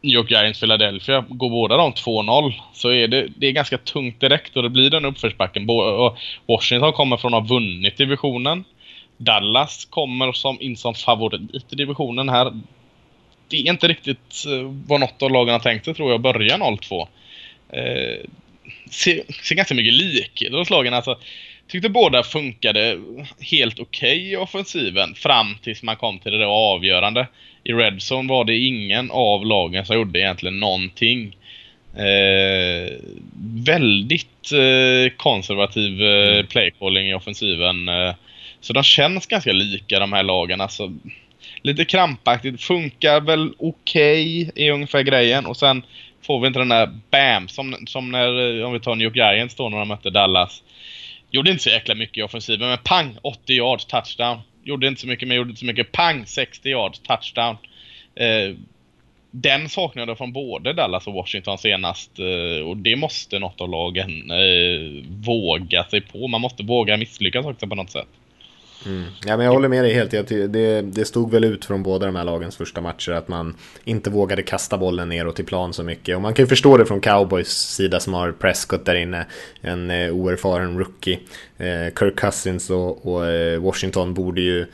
New York Giants Philadelphia, går båda de 2-0 så är det, det är ganska tungt direkt och det blir den uppförsbacken. Bo- Washington kommer från att ha vunnit divisionen. Dallas kommer som, in som favorit i divisionen här. Det är inte riktigt eh, vad något av lagen har tänkt sig tror jag, börja 0-2. Ser, ser ganska mycket likheter hos lagen. Alltså, tyckte båda funkade helt okej i offensiven fram tills man kom till det där avgörande. I Redzone var det ingen av lagen som gjorde egentligen någonting. Eh, väldigt eh, konservativ eh, playcalling i offensiven. Eh, så de känns ganska lika de här lagen. Alltså, lite krampaktigt. Funkar väl okej i ungefär grejen. Och sen får vi inte den där BAM som, som när, eh, om vi tar New York Giants då när de mötte Dallas. Gjorde inte så jäkla mycket i offensiven, men pang! 80 yards, touchdown. Gjorde inte så mycket, men gjorde inte så mycket. Pang! 60 yards, touchdown. Eh, den saknade jag från både Dallas och Washington senast. Eh, och det måste något av lagen eh, våga sig på. Man måste våga misslyckas också på något sätt. Mm. Ja, men jag håller med dig helt. Jag ty- Det, det stod väl ut från båda de här lagens första matcher att man inte vågade kasta bollen neråt i plan så mycket. Och man kan ju förstå det från Cowboys sida som har Prescott där inne. En eh, oerfaren rookie. Eh, Kirk Cousins och, och eh, Washington borde ju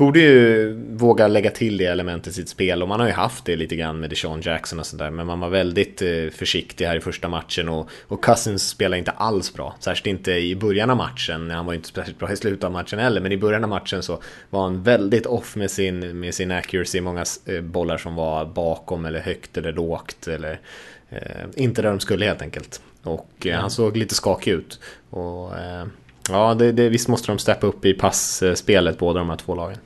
Borde ju våga lägga till det elementet i sitt spel och man har ju haft det lite grann med Deshaun Jackson och sådär men man var väldigt eh, försiktig här i första matchen och, och Cousins spelar inte alls bra. Särskilt inte i början av matchen, han var ju inte speciellt bra i slutet av matchen heller men i början av matchen så var han väldigt off med sin, med sin accuracy, många eh, bollar som var bakom eller högt eller lågt eller eh, inte där de skulle helt enkelt. Och eh, han såg lite skakig ut. Och eh, ja, det, det, visst måste de steppa upp i passspelet båda de här två lagen.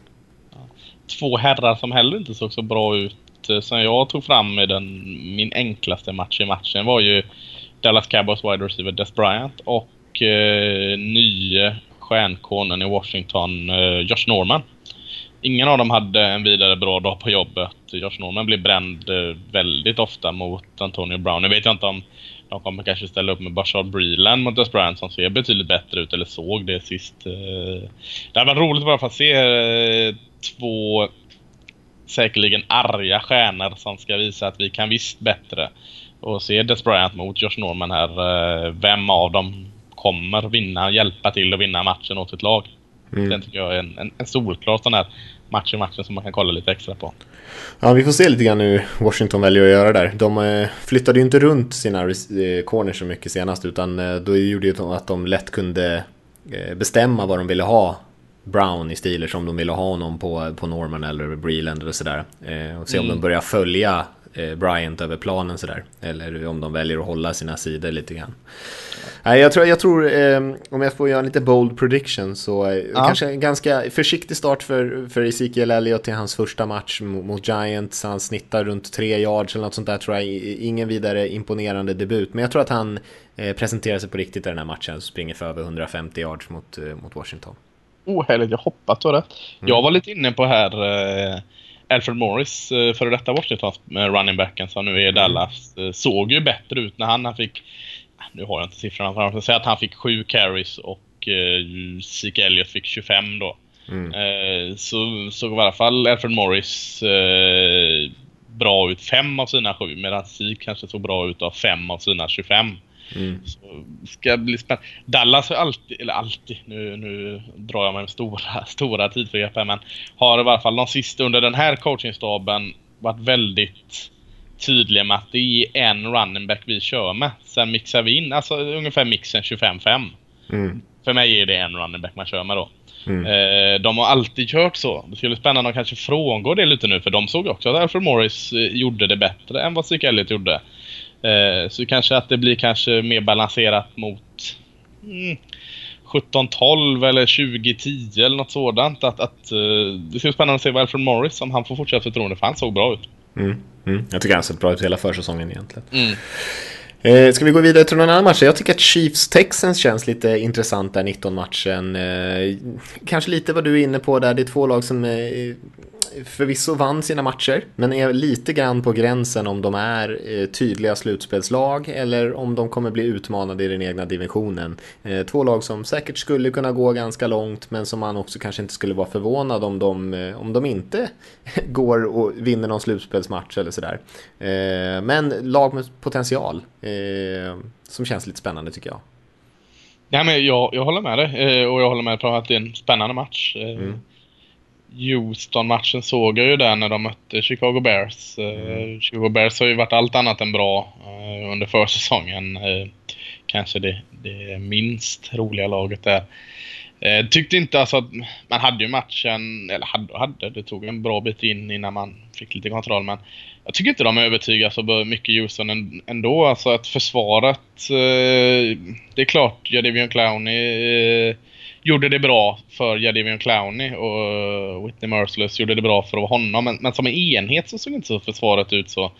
Två herrar som heller inte såg så bra ut eh, som jag tog fram i den, min enklaste match i matchen var ju Dallas Cowboys wide receiver Des Bryant och eh, nye stjärnkonen i Washington eh, Josh Norman. Ingen av dem hade en vidare bra dag på jobbet. Josh Norman blev bränd eh, väldigt ofta mot Antonio Brown. Nu vet jag inte om de kommer kanske ställa upp med Bashard Breeland mot Des Bryant som ser betydligt bättre ut, eller såg det sist. eh. Det hade varit roligt bara för att se eh, två säkerligen arga stjärnor som ska visa att vi kan visst bättre. Och se Des Bryant mot Josh Norman här. eh, Vem av dem kommer vinna, hjälpa till att vinna matchen åt sitt lag? Den tycker jag är en, en, en solklar sån här match i matchen som man kan kolla lite extra på. Ja, vi får se lite grann hur Washington väljer att göra där. De eh, flyttade ju inte runt sina eh, corners så mycket senast utan då gjorde ju att de lätt kunde bestämma vad de ville ha Brown i Steelers om de ville ha honom på, på Norman eller Breland eller sådär. Eh, och se om de börjar följa eh, Bryant över planen sådär. Eller om de väljer att hålla sina sidor lite grann. Nej, jag tror, jag tror eh, om jag får göra lite bold prediction så eh, kanske en ganska försiktig start för, för Ezekiel Elliott till hans första match mot, mot Giants. Han snittar runt tre yards eller något sånt där tror jag. Ingen vidare imponerande debut, men jag tror att han eh, presenterar sig på riktigt i den här matchen. Springer för över 150 yards mot, eh, mot Washington. Oh, härligt. Jag hoppas du har rätt. Jag var lite inne på här eh, Alfred Morris, eh, före detta Washingtons eh, running backen som nu är i Dallas. Eh, såg ju bättre ut när han, han fick... Nu har jag inte siffrorna framför mig. Säg att han fick sju carries och eh, Zeke Elliott fick 25 då. Eh, så såg i alla fall Alfred Morris eh, bra ut fem av sina sju medan Zeke kanske såg bra ut av fem av sina 25. Så ska bli spännande. Dallas har alltid, eller alltid, nu, nu drar jag mig med stora, stora tidsbegrepp här, men har i alla fall de sista under den här coachingstaben varit väldigt tydliga med att det är en running back vi kör med. Sen mixar vi in, alltså ungefär mixen 25-5. För mig är det en running back man kör med då. Eh, de har alltid kört så. Det skulle spännande att kanske frångå det lite nu för de såg också att Alfred Morris eh, gjorde det bättre än vad Zeke Elliott gjorde. Eh, så kanske att det blir kanske mer balanserat mot mm, 17-12 eller 20-10 eller något sådant. Att, att, eh, det ska bli spännande att se vad Alfred Morris, om han får fortsatt förtroende, för han såg bra ut. Mm. Mm. Jag tycker han sett bra ut hela försäsongen egentligen. Eh, ska vi gå vidare till någon annan match? Jag tycker att Chiefs-Texans känns lite intressant där, 19-matchen. Eh, kanske lite vad du är inne på där, det är två lag som eh, förvisso vann sina matcher, men är lite grann på gränsen om de är eh, tydliga slutspelslag eller om de kommer bli utmanade i den egna divisionen. Eh, två lag som säkert skulle kunna gå ganska långt, men som man också kanske inte skulle vara förvånad om de, eh, om de inte går och vinner någon slutspelsmatch eller sådär. Men lag med potential, som känns lite spännande tycker jag. Nej, men jag, jag håller med dig och jag håller med på att det är en spännande match. Eh, Houston-matchen såg jag ju där när de mötte Chicago Bears. Eh, Chicago Bears har ju varit allt annat än bra eh, under försäsongen. Eh, kanske det, det minst roliga laget där. Tyckte inte alltså att man hade ju matchen, eller hade och hade, det tog en bra bit in innan man fick lite kontroll men jag tycker inte de övertygar så mycket Houston än- ändå. Alltså att försvaret, det är klart Jadavion Clowney gjorde det bra för Jadavion Clowney och Whitney Merciless gjorde det bra för honom. Men, men som en enhet så såg inte så försvaret ut så.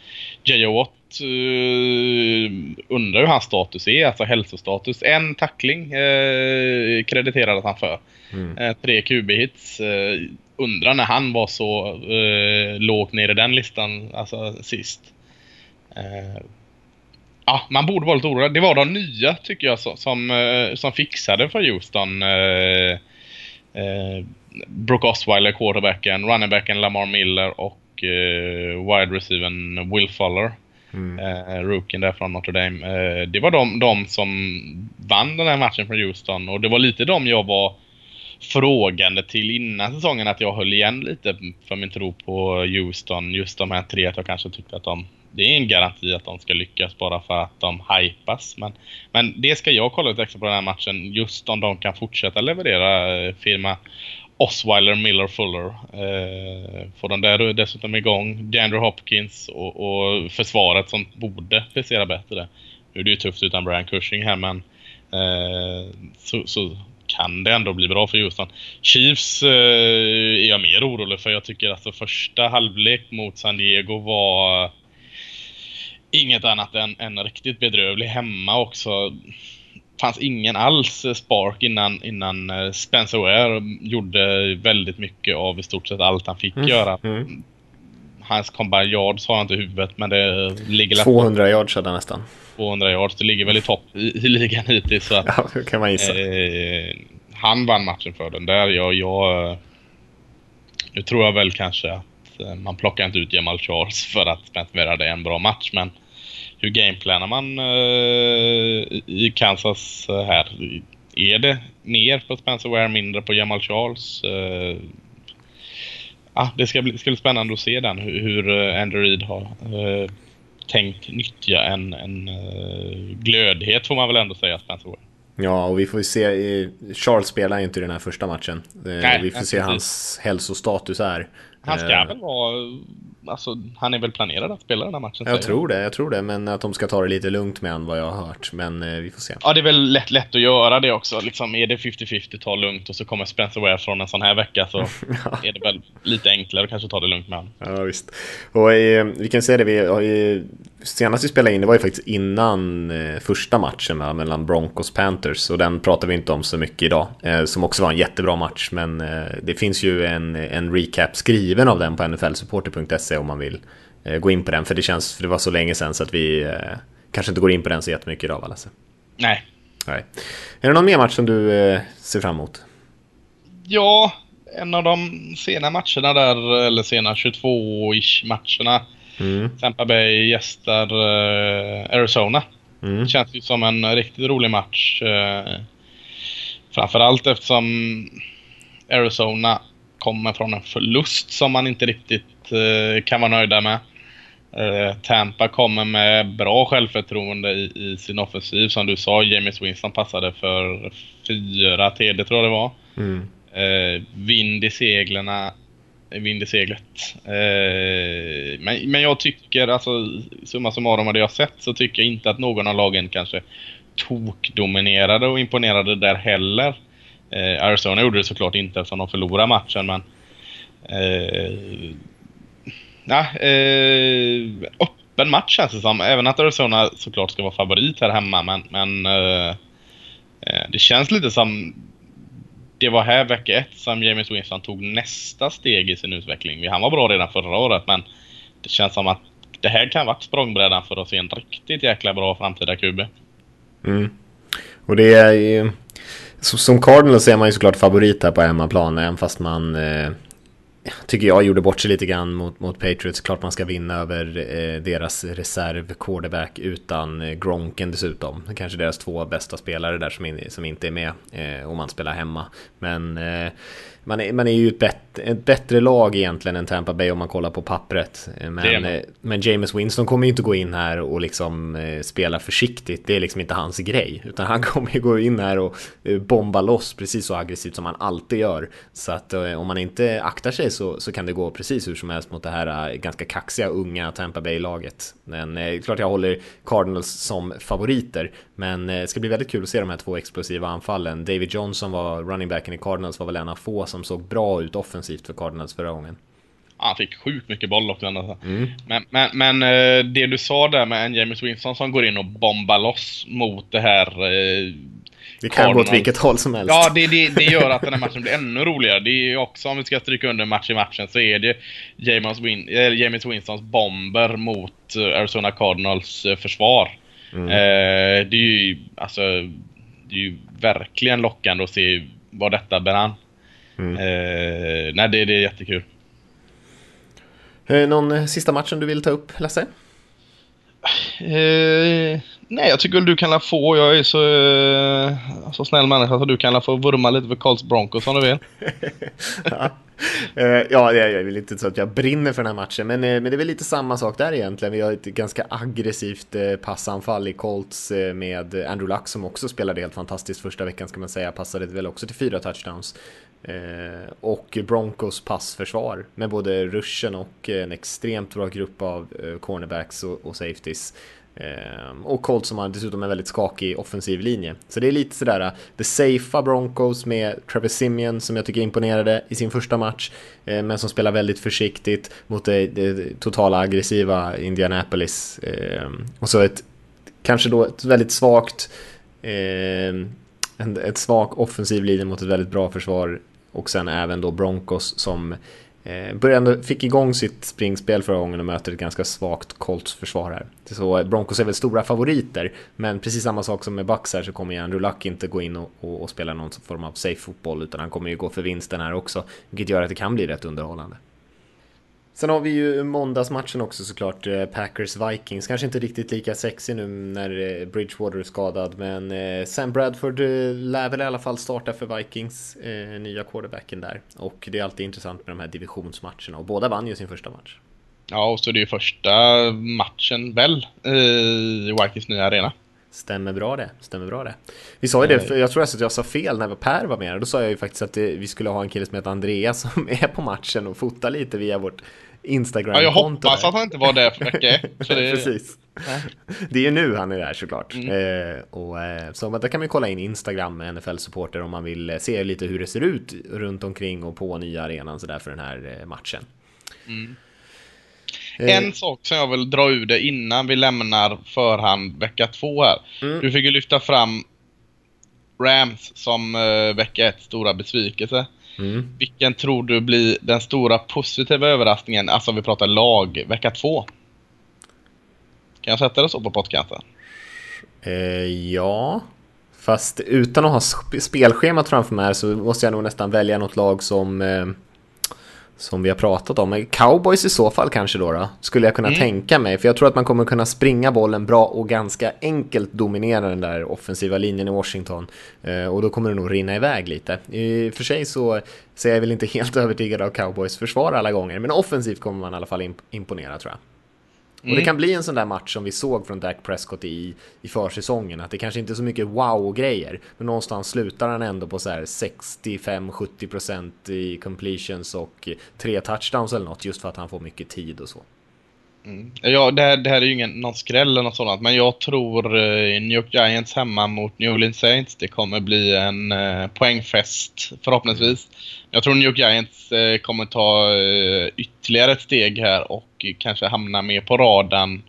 J.O. Watt uh, undrar hur hans status är, alltså hälsostatus. En tackling eh, krediterades han för. Eh, tre QB-hits. Eh, undrar när han var så eh, lågt ner i den listan alltså, sist. Ja, man borde vara lite orolig. Det var de nya, tycker jag, som, eh, som fixade för Houston. Eh, eh, Brooke Osweiler, quarterbacken, runningbacken Lamar Miller och eh, wide receivern Will Fuller. Eh, rookien där från Notre Dame. Eh, det var de, de som vann den här matchen för Houston och det var lite de jag var frågande till innan säsongen att jag höll igen lite för min tro på Houston. Just de här tre att jag kanske tyckte att de det är en garanti att de ska lyckas bara för att de hypas. Men, men det ska jag kolla lite extra på den här matchen. Just om de kan fortsätta leverera eh, firma Osweiler, Miller, Fuller. Eh, får de där dessutom igång DeAndre Hopkins och, och försvaret som borde prestera bättre. Nu är det ju tufft utan Brian Cushing här men eh, så, så kan det ändå bli bra för Houston. Chiefs eh, är jag mer orolig för. Jag tycker alltså första halvlek mot San Diego var inget annat än, än riktigt bedrövlig hemma också. fanns ingen alls spark innan, innan eh, Spencer Ware gjorde väldigt mycket av i stort sett allt han fick göra. Mm. Hans combine yards har jag inte i huvudet men det ligger lätt 200 yards hade nästan. 200 yards. Det ligger väl i topp i, i ligan hittills. Så att, Ja, kan man gissa. eh, han vann matchen för den där. Jag, jag, nu tror jag väl kanske att eh, man plockar inte ut Jamal Charles för att Spencer Ware hade en bra match. Men hur gameplanar man eh, i Kansas eh, här? Är det mer på Spencer Ware, mindre på Jamal Charles? Eh, ah, det ska bli, ska bli spännande att se den, hur, hur eh, Andrew Reid har eh, tänkt nyttja en, en eh, glödhet får man väl ändå säga Spencer Ware. Ja, och vi får ju se. Charles spelar ju inte i den här första matchen. Nej, vi får se precis. hans hälsostatus här. Han ska väl vara... Alltså, han är väl planerad att spela den här matchen? Jag tror det, jag tror det. Men att de ska ta det lite lugnt med han vad jag har hört. Men eh, vi får se. Ja, det är väl lätt, lätt att göra det också. Liksom, är det 50-50, ta lugnt och så kommer Spencer Ware från en sån här vecka så är det väl lite enklare att kanske ta det lugnt med honom. Ja, visst. Och eh, vi kan säga det, vi har ju, senast vi spelade in det var ju faktiskt innan eh, första matchen va, mellan Broncos Panthers. Och den pratar vi inte om så mycket idag. Eh, som också var en jättebra match. Men eh, det finns ju en, en recap skriven av den på nflsupporter.se om man vill gå in på den. För det känns, för det var så länge sedan så att vi kanske inte går in på den så jättemycket idag va Lasse? Nej. Nej. Är det någon mer match som du ser fram emot? Ja, en av de sena matcherna där, eller sena 22-ish matcherna. Mm. Tampa Bay gästar eh, Arizona. Mm. Känns ju som en riktigt rolig match. Eh, framförallt eftersom Arizona kommer från en förlust som man inte riktigt eh, kan vara nöjda med. Eh, Tampa kommer med bra självförtroende i, i sin offensiv. Som du sa, James Winston passade för fyra TD tror jag det var. Mm. Eh, vind i seglerna. Vind i seglet. Eh, men, men jag tycker, alltså summa summarum av det jag sett, så tycker jag inte att någon av lagen kanske tokdominerade och imponerade där heller. Eh, Arizona gjorde det såklart inte eftersom de förlorade matchen, men... Eh, eh, öppen match känns det som. Även att Arizona såklart ska vara favorit här hemma, men, men eh, eh det känns lite som det var här vecka ett som James Winston tog nästa steg i sin utveckling. Han var bra redan förra året men det känns som att det här kan vara språngbrädan för att se en riktigt jäkla bra framtida QB. Mm. Och det är ju... så- Som Cardinals är man ju såklart favorit här på hemmaplan, även fast man... Eh, tycker jag gjorde bort sig lite grann mot, mot Patriots. Klart man ska vinna över eh, deras reserv quarterback utan eh, Gronken dessutom. Kanske deras två bästa spelare där som, in, som inte är med eh, om man spelar hemma. Men eh, man, är, man är ju ett, bett, ett bättre lag egentligen än Tampa Bay om man kollar på pappret. Men, men James Winston kommer ju inte gå in här och liksom eh, spela försiktigt. Det är liksom inte hans grej. Utan han kommer ju gå in här och eh, bomba loss precis så aggressivt som han alltid gör. Så att eh, om man inte aktar sig så, så kan det gå precis hur som helst mot det här ganska kaxiga unga Tampa Bay-laget. Men eh, klart jag håller Cardinals som favoriter. Men eh, det ska bli väldigt kul att se de här två explosiva anfallen. David Johnson var running backen i Cardinals var väl en av få som såg bra ut offensivt för Cardinals förra gången. Han fick sjukt mycket boll också. Alltså. Men, men, men eh, det du sa där med en James Winston som går in och bombar loss mot det här eh, Det kan gå åt vilket håll som helst. Ja, det, det, det gör att den här matchen blir ännu roligare. Det är också, om vi ska stryka under match i matchen, så är det James, Win eller James Winstons bomber mot eh, Arizona Cardinals eh, försvar. Mm. Eh, det är ju alltså, det är ju verkligen lockande att se vad detta bär an. Mm. Eh, nej, det, det är jättekul. Eh, Någon eh, sista matchen du vill ta upp, Lasse? Eh, nej, jag tycker väl du kan få. Jag är så, eh, så snäll människa så du kan få vurma lite för Colts Broncos om du vill. Eh, ja, ja, jag är väl inte så att jag brinner för den här matchen, men, eh, men det är väl lite samma sak där egentligen. Vi har ett ganska aggressivt passanfall i Colts med Andrew Luck som också spelade helt fantastiskt första veckan ska man säga. Passade väl också till fyra touchdowns. Eh, och Broncos passförsvar med både ruschen och en extremt bra grupp av eh, cornerbacks och, och safeties. Ehm, och Colts som har dessutom en väldigt skakig offensiv linje. Så det är lite sådär, uh, the safea Broncos med Trevor Simeon som jag tycker imponerade i sin första match, eh, men som spelar väldigt försiktigt mot det, det totala aggressiva Indianapolis. Ehm, och så ett, kanske då ett väldigt svagt, ehm, en, ett svag offensiv linje mot ett väldigt bra försvar och sen även då Broncos som Eh, Eh, började, fick igång sitt springspel förra gången och möter ett ganska svagt Colts försvar här. Så eh, Broncos är väl stora favoriter, men precis samma sak som med Bucks här så kommer ju Andrew Luck inte gå in och, och, och spela någon form av safe fotboll utan han kommer ju gå för vinsten här också, vilket gör att det kan bli rätt underhållande. Sen har vi ju måndagsmatchen också såklart, eh, Packers-Vikings. Kanske inte riktigt lika sexig nu när eh, Bridgewater är skadad, men eh, Sam Bradford lär väl i alla fall starta för Vikings, nya quarterbacken där. Och det är alltid intressant med de här divisionsmatcherna, och båda vann ju sin första match. Ja, och så är det ju första matchen väl i Vikings nya arena. Stämmer bra det, stämmer bra det. Vi sa ju det, för jag tror att jag sa fel när Per var med. Då sa jag ju faktiskt att vi skulle ha en kille som heter Andreas som är på matchen och fotar lite via vårt Instagram-konto. Ja, jag hoppas där. att han inte var där för vecka det... Precis. Det är ju nu han är där såklart. Mm. Eh, och, eh, så där kan man kolla in Instagram med NFL-supporter om man vill eh, se lite hur det ser ut runt omkring och på nya arenan så där för den här eh, matchen. Mm. En sak som jag vill dra ur det innan vi lämnar förhand vecka två här. Mm. Du fick ju lyfta fram Rams som uh, vecka ett stora besvikelse. Mm. Vilken tror du blir den stora positiva överraskningen, alltså om vi pratar lag, vecka två? Kan jag sätta det så på podcasten? Eh, ja, fast utan att ha spelschemat framför mig så måste jag nog nästan välja något lag som eh, som vi har pratat om. Cowboys i så fall kanske då, då skulle jag kunna mm. tänka mig. För jag tror att man kommer kunna springa bollen bra och ganska enkelt dominera den där offensiva linjen i Washington. Eh, och då kommer det nog rinna iväg lite. I och för sig så, så är jag väl inte helt övertygad av Cowboys försvar alla gånger. Men offensivt kommer man i alla fall imponera tror jag. Och det mm. kan bli en sån där match som vi såg från Dak Prescott i, i försäsongen. Att det kanske inte är så mycket wow-grejer. Men någonstans slutar han ändå på så här 65-70% i completions och tre touchdowns eller något. Just för att han får mycket tid och så. Mm. Ja, det här, det här är ju ingen, någon skräll eller något sådant, men jag tror eh, New York Giants hemma mot New Orleans Saints, det kommer bli en eh, poängfest förhoppningsvis. Jag tror New York Giants eh, kommer ta eh, ytterligare ett steg här och kanske hamna mer på radarn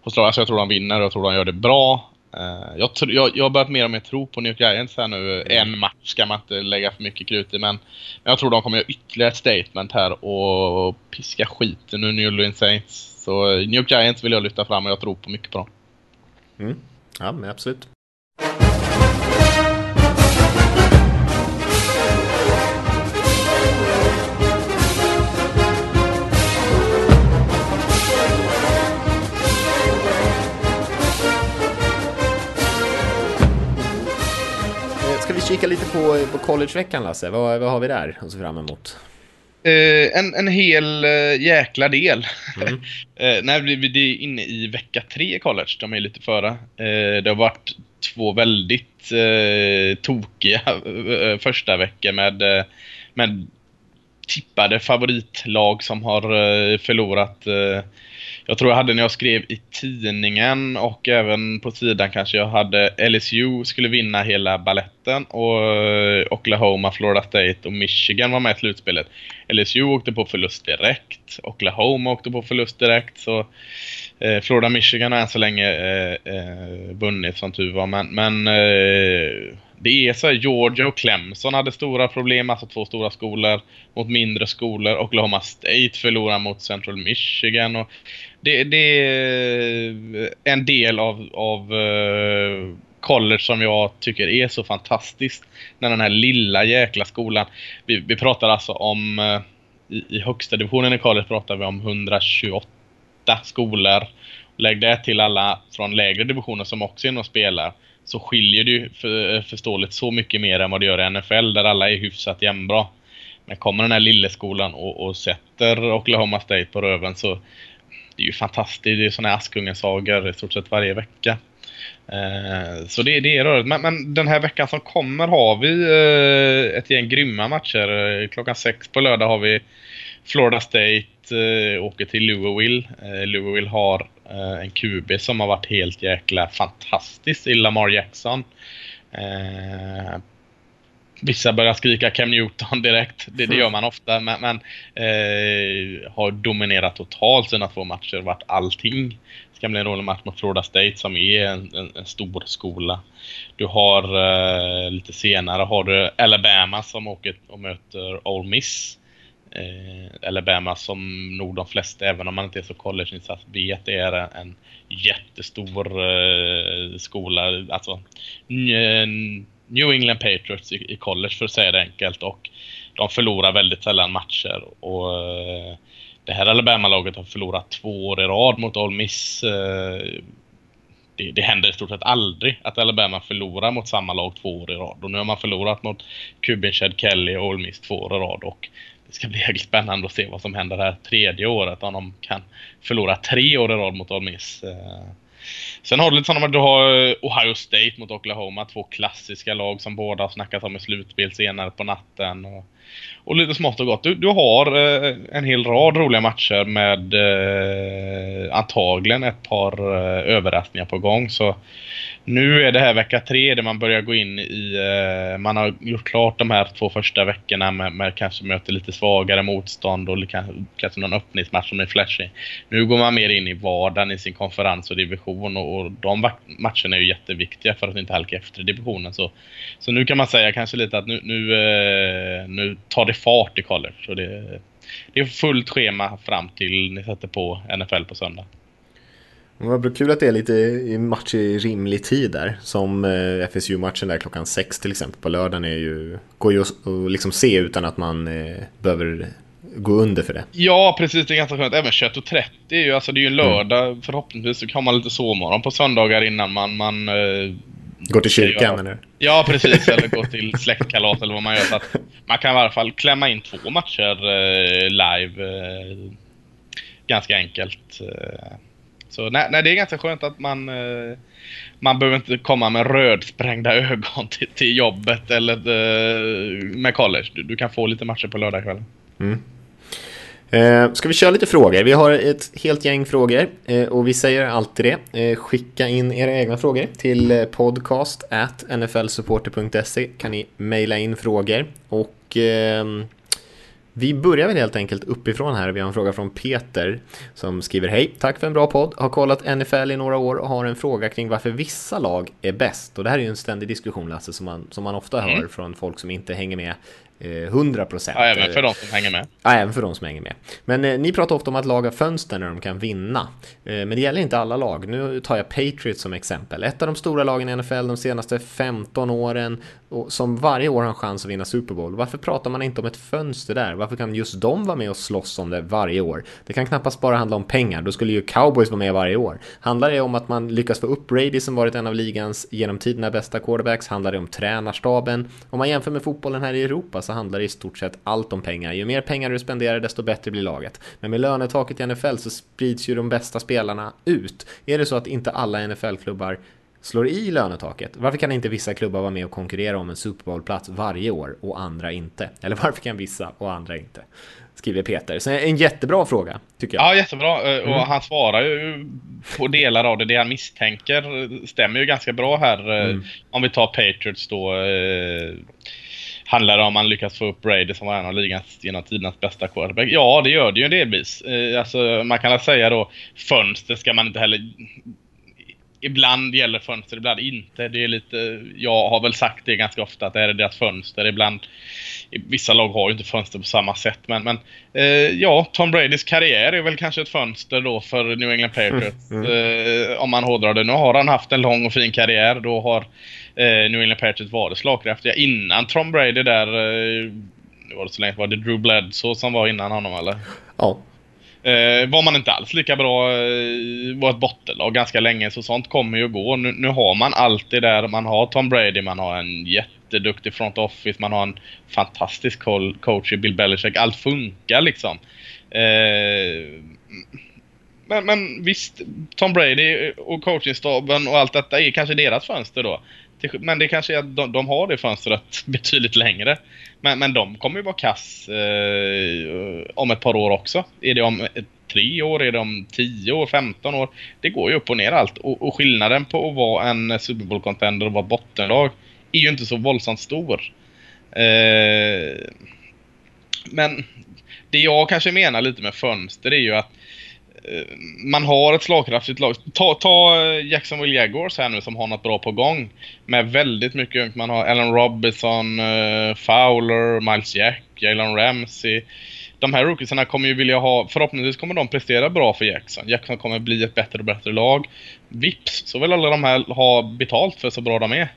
hos alltså jag tror de vinner och jag tror de gör det bra. Uh, jag, jag, jag har börjat mer och mer tro på New York Giants här nu. En match ska man inte lägga för mycket krut i, men jag tror de kommer göra ytterligare ett statement här och piska skiten ur New Orleans Saints. Så eh, New York Giants vill jag lyfta fram och jag tror på mycket på dem. Mm. Ja, men absolut. Kika lite på, på collegeveckan Lasse? Vad, vad har vi där att se fram emot? Uh, en, en hel uh, jäkla del. Mm. uh, nej, vi, vi är inne i vecka tre i college. De är lite före. Uh, det har varit två väldigt uh, tokiga första veckor med, med tippade favoritlag som har förlorat jag tror jag hade när jag skrev i tidningen och även på sidan kanske jag hade LSU skulle vinna hela balletten och eh, Oklahoma, Florida State och Michigan var med i slutspelet. LSU åkte på förlust direkt. Oklahoma åkte på förlust direkt. Så eh, Florida Michigan har än så länge eh, eh, vunnit som tur var. Men, men eh, det är så här, Georgia och Clemson hade stora problem, alltså två stora skolor mot mindre skolor. Oklahoma State förlorar mot Central Michigan. Och det, det är en del av, av uh, college som jag tycker är så fantastiskt. När den här lilla jäkla skolan, vi, vi pratar alltså om, uh, i, i högsta divisionen i college pratar vi om 128 skolor. Lägg det till alla från lägre divisioner som också är inne och spelar så skiljer det ju för, eh, förståeligt så mycket mer än vad det gör i NFL där alla är hyfsat jämnbra. Men kommer den här lilleskolan och, och sätter Oklahoma State på röven så det är ju fantastiskt. Det är sådana här Askungen-sagor i stort sett varje vecka. Eh, så det, det är rörigt. Men, men, den här veckan som kommer har vi eh, ett gäng grymma matcher. Eh, klockan sex på lördag har vi Florida State eh, åker till Louisville. Eh, Louisville har Eh, en QB som har varit helt jäkla fantastisk i Lamar Jackson. Eh, Vissa börjar skrika Cam Newton direkt. Det, det gör man ofta. Men, men eh, har dominerat totalt sina två matcher. Varit allting. Det ska bli en rolig match mot Florida State som är en, en, en stor skola. Du har eh, lite senare har du Alabama som åker och möter Ole Miss. Eh, Alabama som nog de flesta, även om man inte är så collegeinsatt, vet är en, en jättestor eh, skola. Alltså, eh, New England Patriots i, i college för att säga det enkelt och de förlorar väldigt sällan matcher och eh, det här Alabama-laget har förlorat två år i rad mot Ole Miss. Eh, det, det händer i stort sett aldrig att Alabama förlorar mot samma lag två år i rad och nu har man förlorat mot Kubin, Chad Kelly och Ole Miss två år i rad och det ska bli jäkligt spännande att se vad som händer det här tredje året om de kan förlora tre år i rad mot Ole Miss. Eh, sen har du lite sådana, du har eh, Ohio State mot Oklahoma, två klassiska lag som båda har snackat om i slutspel senare på natten. Och, och lite smått och gott. Du, du har eh, en hel rad roliga matcher med eh, antagligen ett par eh, överraskningar på gång. Så nu är det här vecka tre där man börjar gå in i... Eh, man har gjort klart de här två första veckorna med, med kanske möter lite svagare motstånd och kanske, kanske någon öppningsmatch som är flashig. Nu går man mer in i vardagen i sin konferens och division och, och de matcherna är ju jätteviktiga för att inte halka efter i divisionen. Så, så nu kan man säga kanske lite att nu, nu, eh, nu tar det fart i college. Så det, det är fullt schema fram till ni sätter på NFL på söndag. Vad kul att det är lite match i rimlig tid där. Som eh, FSU-matchen där klockan sex till exempel på lördagen är ju, går ju att liksom se utan att man eh, behöver gå under för det. Ja, precis. Det är ganska skönt. Även 21.30 är ju, alltså det är ju en lördag. Förhoppningsvis så kan man lite sovmorgon på söndagar innan man, man Går till kyrkan eller? Ja, precis. Eller gå till släktkalas eller vad man gör. Så att man kan i alla fall klämma in två matcher eh, live. Eh, ganska enkelt. Eh. Så nej, nej, det är ganska skönt att man... Man behöver inte komma med rödsprängda ögon till, till jobbet eller med college. Du, du kan få lite matcher på lördagskvällen. Eh, ska vi köra lite frågor? Vi har ett helt gäng frågor eh, och vi säger alltid det. Eh, skicka in era egna frågor till eh, podcast at nflsupporter.se kan ni mejla in frågor och ehm, vi börjar väl helt enkelt uppifrån här. Vi har en fråga från Peter som skriver Hej, tack för en bra podd. Har kollat NFL i några år och har en fråga kring varför vissa lag är bäst. Och det här är ju en ständig diskussion Lasse som man, som man ofta hör från folk som inte hänger med eh, 100%. Ja, även för de som hänger med. Ja, även för de som hänger med. Men eh, ni pratar ofta om att lag har fönster när de kan vinna. Eh, men det gäller inte alla lag. Nu tar jag Patriots som exempel. Ett av de stora lagen i NFL de senaste 15 åren och som varje år har en chans att vinna Super Bowl. Varför pratar man inte om ett fönster där? Varför kan just de vara med och slåss om det varje år? Det kan knappast bara handla om pengar. Då skulle ju Cowboys vara med varje år. Handlar det om att man lyckas få upp Brady som varit en av ligans genom tiderna bästa quarterbacks? Handlar det om tränarstaben? Om man jämför med fotbollen här i Europa så handlar det i stort sett allt om pengar. Ju mer pengar du spenderar desto bättre blir laget. Men med lönetaket i NFL så sprids ju de bästa spelarna ut. Är det så att inte alla NFL-klubbar slår i lönetaket? Varför kan inte vissa klubbar vara med och konkurrera om en Super Bowl-plats varje år och andra inte? Eller varför kan vissa och andra inte? Skriver Peter. Så en jättebra fråga, tycker jag. Ja, jättebra. Eh, Och han svarar ju på delar av det. Det han misstänker eh, stämmer ju ganska bra här. Eh, Om vi tar Patriots då. Handlar det om man lyckas få upp Brady som var en av ligans genom tidernas bästa quarterback? Ja, det gör det ju delvis. Eh, alltså, man kan väl säga då, fönster ska man inte heller... Ibland gäller fönster, ibland inte. Det är lite... Jag har väl sagt det ganska ofta att det här är deras fönster. Ibland... Vissa lag har ju inte fönster på samma sätt, men, men eh, ja, Tom Bradys karriär är väl kanske ett fönster då för New England Patriots. Eh, om man hårdrar det. Nu har han haft en lång och fin karriär. Då har eh, New England Patriots varit slagkraftiga. Innan Tom Brady där... Eh, nu var det så länge, var det Drew Bledsoe som var innan honom eller? Ja. Eh, var man inte alls lika bra, eh, var ett bottenlag ganska länge, så sånt kommer ju gå. Nu, nu har man allt det där. Man har Tom Brady, man har en jätteduktig front office, man har en fantastisk coach i Bill Belichick. Allt funkar liksom. Eh, men, men visst, Tom Brady och coachingstaben och allt detta är kanske deras fönster då. Men det kanske är att de, de har det fönstret betydligt längre. Men, men de kommer ju vara kass eh, om ett par år också. Är det om tre år? Är det om 10 år? 15 år? Det går ju upp och ner allt. Och, och skillnaden på att vara en Super Bowl-contender och vara bottenlag är ju inte så våldsamt stor. Eh, men det jag kanske menar lite med fönster är ju att Eh, man har ett slagkraftigt lag. Ta, ta eh, Jacksonville Jaguars här nu som har något bra på gång. Med väldigt mycket ungt. Man har Allen Robinson, eh, Fowler, Miles Jack, Jalen Ramsey. De här rookiesarna kommer ju vilja ha, förhoppningsvis kommer de prestera bra för Jackson. Jackson kommer bli ett bättre och bättre lag. Vips så vill alla de här ha betalt för så bra de är.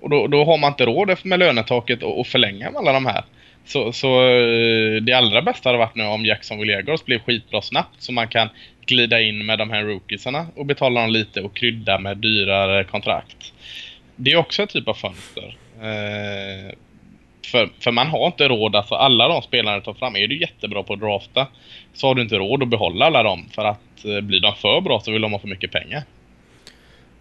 Och då, då har man inte råd med lönetaket och, och förlänga med alla de här. Så, så eh, det allra bästa hade varit nu om Jacksonville Jaguars blev skitbra snabbt så man kan glida in med de här rookiesarna och betala dem lite och krydda med dyrare kontrakt. Det är också en typ av fönster. Eh, för, för man har inte råd, alltså alla de spelarna du tar fram, är du jättebra på att drafta så har du inte råd att behålla alla dem för att eh, blir de för bra så vill de ha för mycket pengar.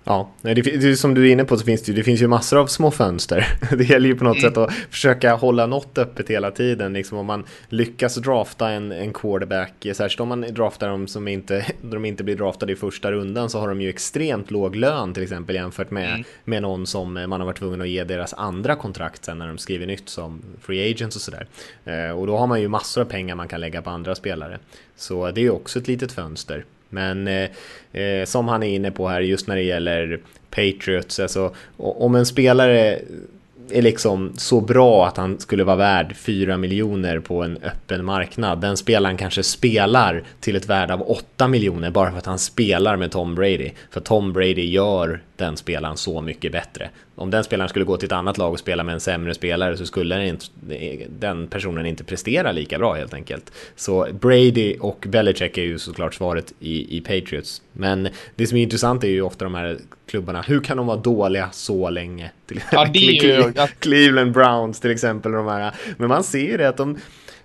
Ja, det, det, som du är inne på så finns det, det finns ju massor av små fönster. Det gäller ju på något sätt att försöka hålla något öppet hela tiden. Liksom om man lyckas drafta en, en quarterback, särskilt om man draftar dem som inte, de inte blir draftade i första rundan så har de ju extremt låg lön till exempel jämfört med, med någon som man har varit tvungen att ge deras andra kontrakt sen när de skriver nytt som free agents och sådär. Eh, och då har man ju massor av pengar man kan lägga på andra spelare. Så det är ju också ett litet fönster. Men eh, eh, som han är inne på här just när det gäller Patriots, alltså om en spelare är liksom så bra att han skulle vara värd 4 miljoner på en öppen marknad. Den spelaren kanske spelar till ett värde av 8 miljoner bara för att han spelar med Tom Brady. För Tom Brady gör den spelaren så mycket bättre. Om den spelaren skulle gå till ett annat lag och spela med en sämre spelare så skulle den, inte, den personen inte prestera lika bra helt enkelt. Så Brady och Belichick är ju såklart svaret i, i Patriots. Men det som är intressant är ju ofta de här klubbarna, hur kan de vara dåliga så länge? Ja, Cleveland Browns till exempel. De här. Men man ser ju det att de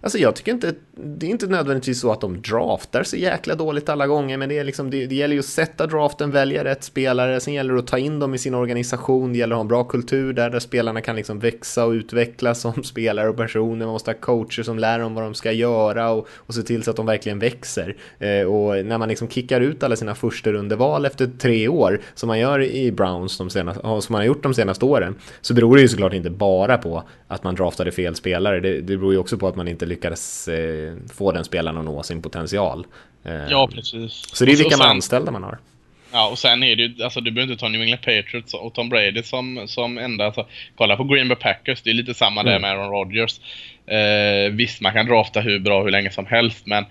Alltså jag tycker inte, det är inte nödvändigtvis så att de draftar så jäkla dåligt alla gånger, men det, är liksom, det, det gäller ju att sätta draften, välja rätt spelare, sen gäller det att ta in dem i sin organisation, det gäller att ha en bra kultur där, där spelarna kan liksom växa och utvecklas som spelare och personer, man måste ha coacher som lär dem vad de ska göra och, och se till så att de verkligen växer. Eh, och när man liksom kickar ut alla sina första rundeval efter tre år, som man gör i Browns de senaste, som man har gjort de senaste åren, så beror det ju såklart inte bara på att man draftade fel spelare, det, det beror ju också på att man inte lyckades eh, få den spelaren att nå sin potential. Eh, Ja, precis. så det är vilka sen- anställda man har. Ja, och sen är det ju, alltså du behöver inte ta New England Patriots och Tom Brady som, som enda, alltså, kolla på Green Bay Packers, det är lite samma där Mm. med Aaron Rodgers. Eh, visst, man kan drafta hur bra hur länge som helst, men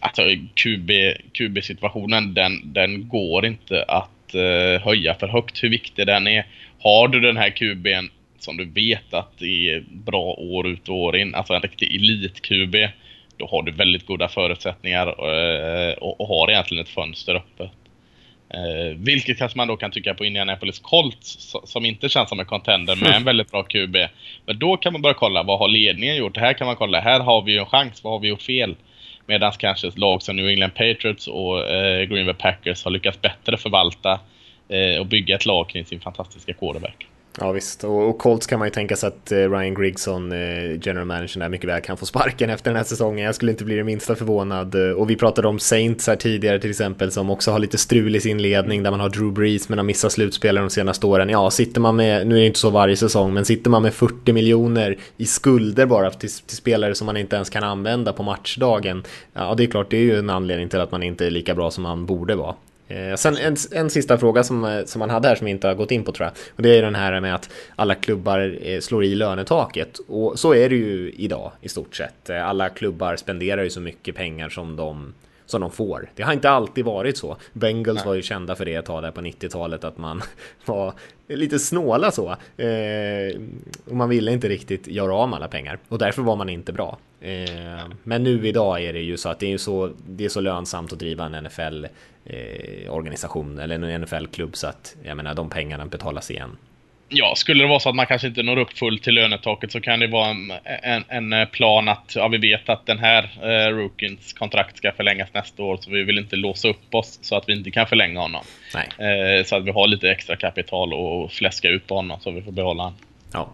alltså QB, QB-situationen, den, den går inte att eh, höja för högt hur viktig den är. Har du den här QB'n som du vet att det är bra år ut och år in, alltså en riktig elit-QB, då har du väldigt goda förutsättningar eh, och, och har egentligen ett fönster öppet. Eh, vilket kanske man då kan tycka på Indianapolis Colts so- som inte känns som en contender med en väldigt bra QB. Men då kan man börja kolla vad har ledningen gjort? Här kan man kolla, här har vi en chans, vad har vi gjort fel? Medan kanske ett lag som New England Patriots och eh, Green Bay Packers har lyckats bättre förvalta eh, och bygga ett lag kring sin fantastiska quarterback. Ja visst, och, och Colts kan man ju tänka sig att eh, Ryan Grigson, eh, general manager där, mycket väl kan få sparken efter den här säsongen. Jag skulle inte bli det minsta förvånad. Eh, och vi pratade om Saints här tidigare till exempel, som också har lite strul i sin ledning, där man har Drew Brees men har missat slutspelare de senaste åren. Ja, sitter man med, nu är det inte så varje säsong, men sitter man med 40 miljoner i skulder bara till, till spelare som man inte ens kan använda på matchdagen, ja det är klart, det är ju en anledning till att man inte är lika bra som man borde vara. Eh, sen en, en sista fråga som, eh, som man hade här som vi inte har gått in på tror jag. Och det är den här med att alla klubbar eh, slår i lönetaket. Och så är det ju idag i stort sett. Eh, Alla klubbar spenderar ju så mycket pengar som de, som de får. Det har inte alltid varit så. Bengals var ju kända för det ett tag där på 90-talet att man var lite snåla så. Eh, och man ville inte riktigt göra av med alla pengar. Och därför var man inte bra. Eh, men nu idag är det ju så att det är, så, det är så lönsamt att driva en NFL eh, organisation eller en NFL-klubb så att jag menar de pengarna betalas igen. Ja, skulle det vara så att man kanske inte når upp fullt till lönetaket så kan det vara en, en, en eh, plan att ja, vi vet att den här eh, rookins kontrakt ska förlängas nästa år så vi vill inte låsa upp oss så att vi inte kan förlänga honom. Nej. Eh, så att vi har lite extra kapital och fläska ut på honom så vi får behålla honom. Ja.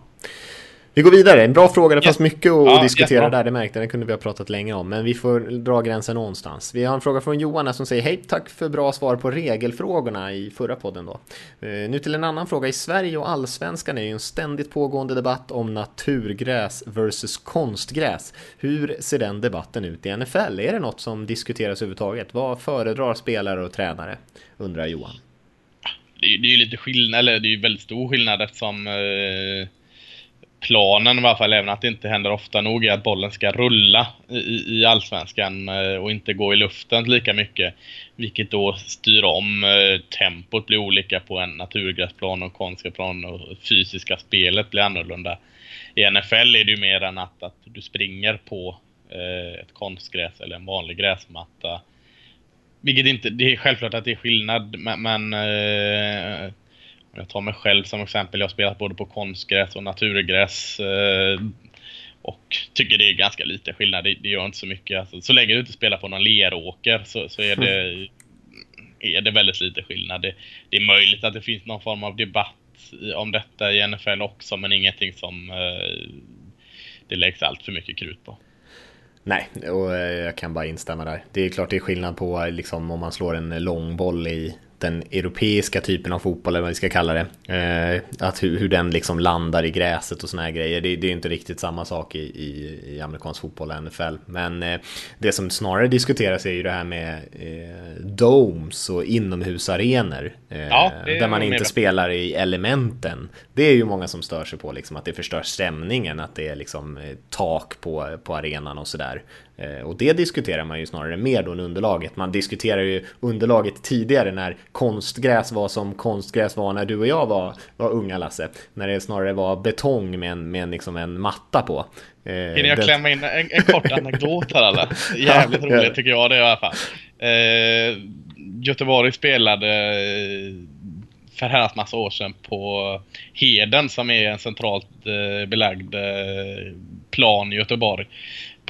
Vi går vidare. En bra fråga. Det fanns mycket att Ja, diskutera jättebra. där. Det märkte. Det kunde vi ha pratat länge om. Men vi får dra gränsen någonstans. Vi har en fråga från Johan som säger Hej, tack för bra svar på regelfrågorna i förra podden då. Eh, Nu till en annan fråga. I Sverige och allsvenskan är ju en ständigt pågående debatt om naturgräs versus konstgräs. Hur ser den debatten ut i NFL? Är det något som diskuteras överhuvudtaget? Vad föredrar spelare och tränare? Undrar Johan. det, är- det är ju lite skillnad, eller det är ju väldigt stor skillnad eftersom eh, planen i alla fall, även att det inte händer ofta nog, är att bollen ska rulla i, i Allsvenskan eh, och inte gå i luften lika mycket. Vilket då styr om eh, tempot blir olika på en naturgräsplan och konstgräsplan och fysiska spelet blir annorlunda. I NFL är det ju mer än att, att du springer på eh, ett konstgräs eller en vanlig gräsmatta. Vilket inte, det är självklart att det är skillnad, men, men jag tar mig själv som exempel. Jag har spelat både på konstgräs och naturgräs. Eh, och tycker det är ganska lite skillnad. Det, det gör inte så mycket. Alltså, så länge du inte spelar på någon leråker så, så är, det, är det väldigt lite skillnad. Det, det är möjligt att det finns någon form av debatt om detta i NFL också, men ingenting som eh, det läggs allt för mycket krut på. Nej, och eh, jag kan bara instämma där. Det är klart det är skillnad på liksom, om man slår en lång boll i den europeiska typen av fotboll, eller vad vi ska kalla det. Eh, att hur, hur den liksom landar i gräset och såna här grejer. Det, det är inte riktigt samma sak i, i, i amerikansk fotboll och NFL. Men eh, det som snarare diskuteras är ju det här med eh, domes och inomhusarenor. Eh, Ja, där man inte spelar i elementen. Det är ju många som stör sig på, liksom, att det förstör stämningen, att det är liksom eh, tak på, på arenan och sådär. Eh, Och det diskuterar man ju snarare mer då än underlaget. Man diskuterar ju underlaget tidigare när konstgräs var som konstgräs var när du och jag var, var unga Lasse. När det snarare var betong med en, med en, liksom en matta på. Eh, Hinner jag det- klämma in en, en kort anekdot här eller? Jävligt roligt tycker jag det i alla fall. Eh, Göteborg spelade eh, för herrans massa år sedan på Heden som är en centralt eh, belagd eh, plan i Göteborg.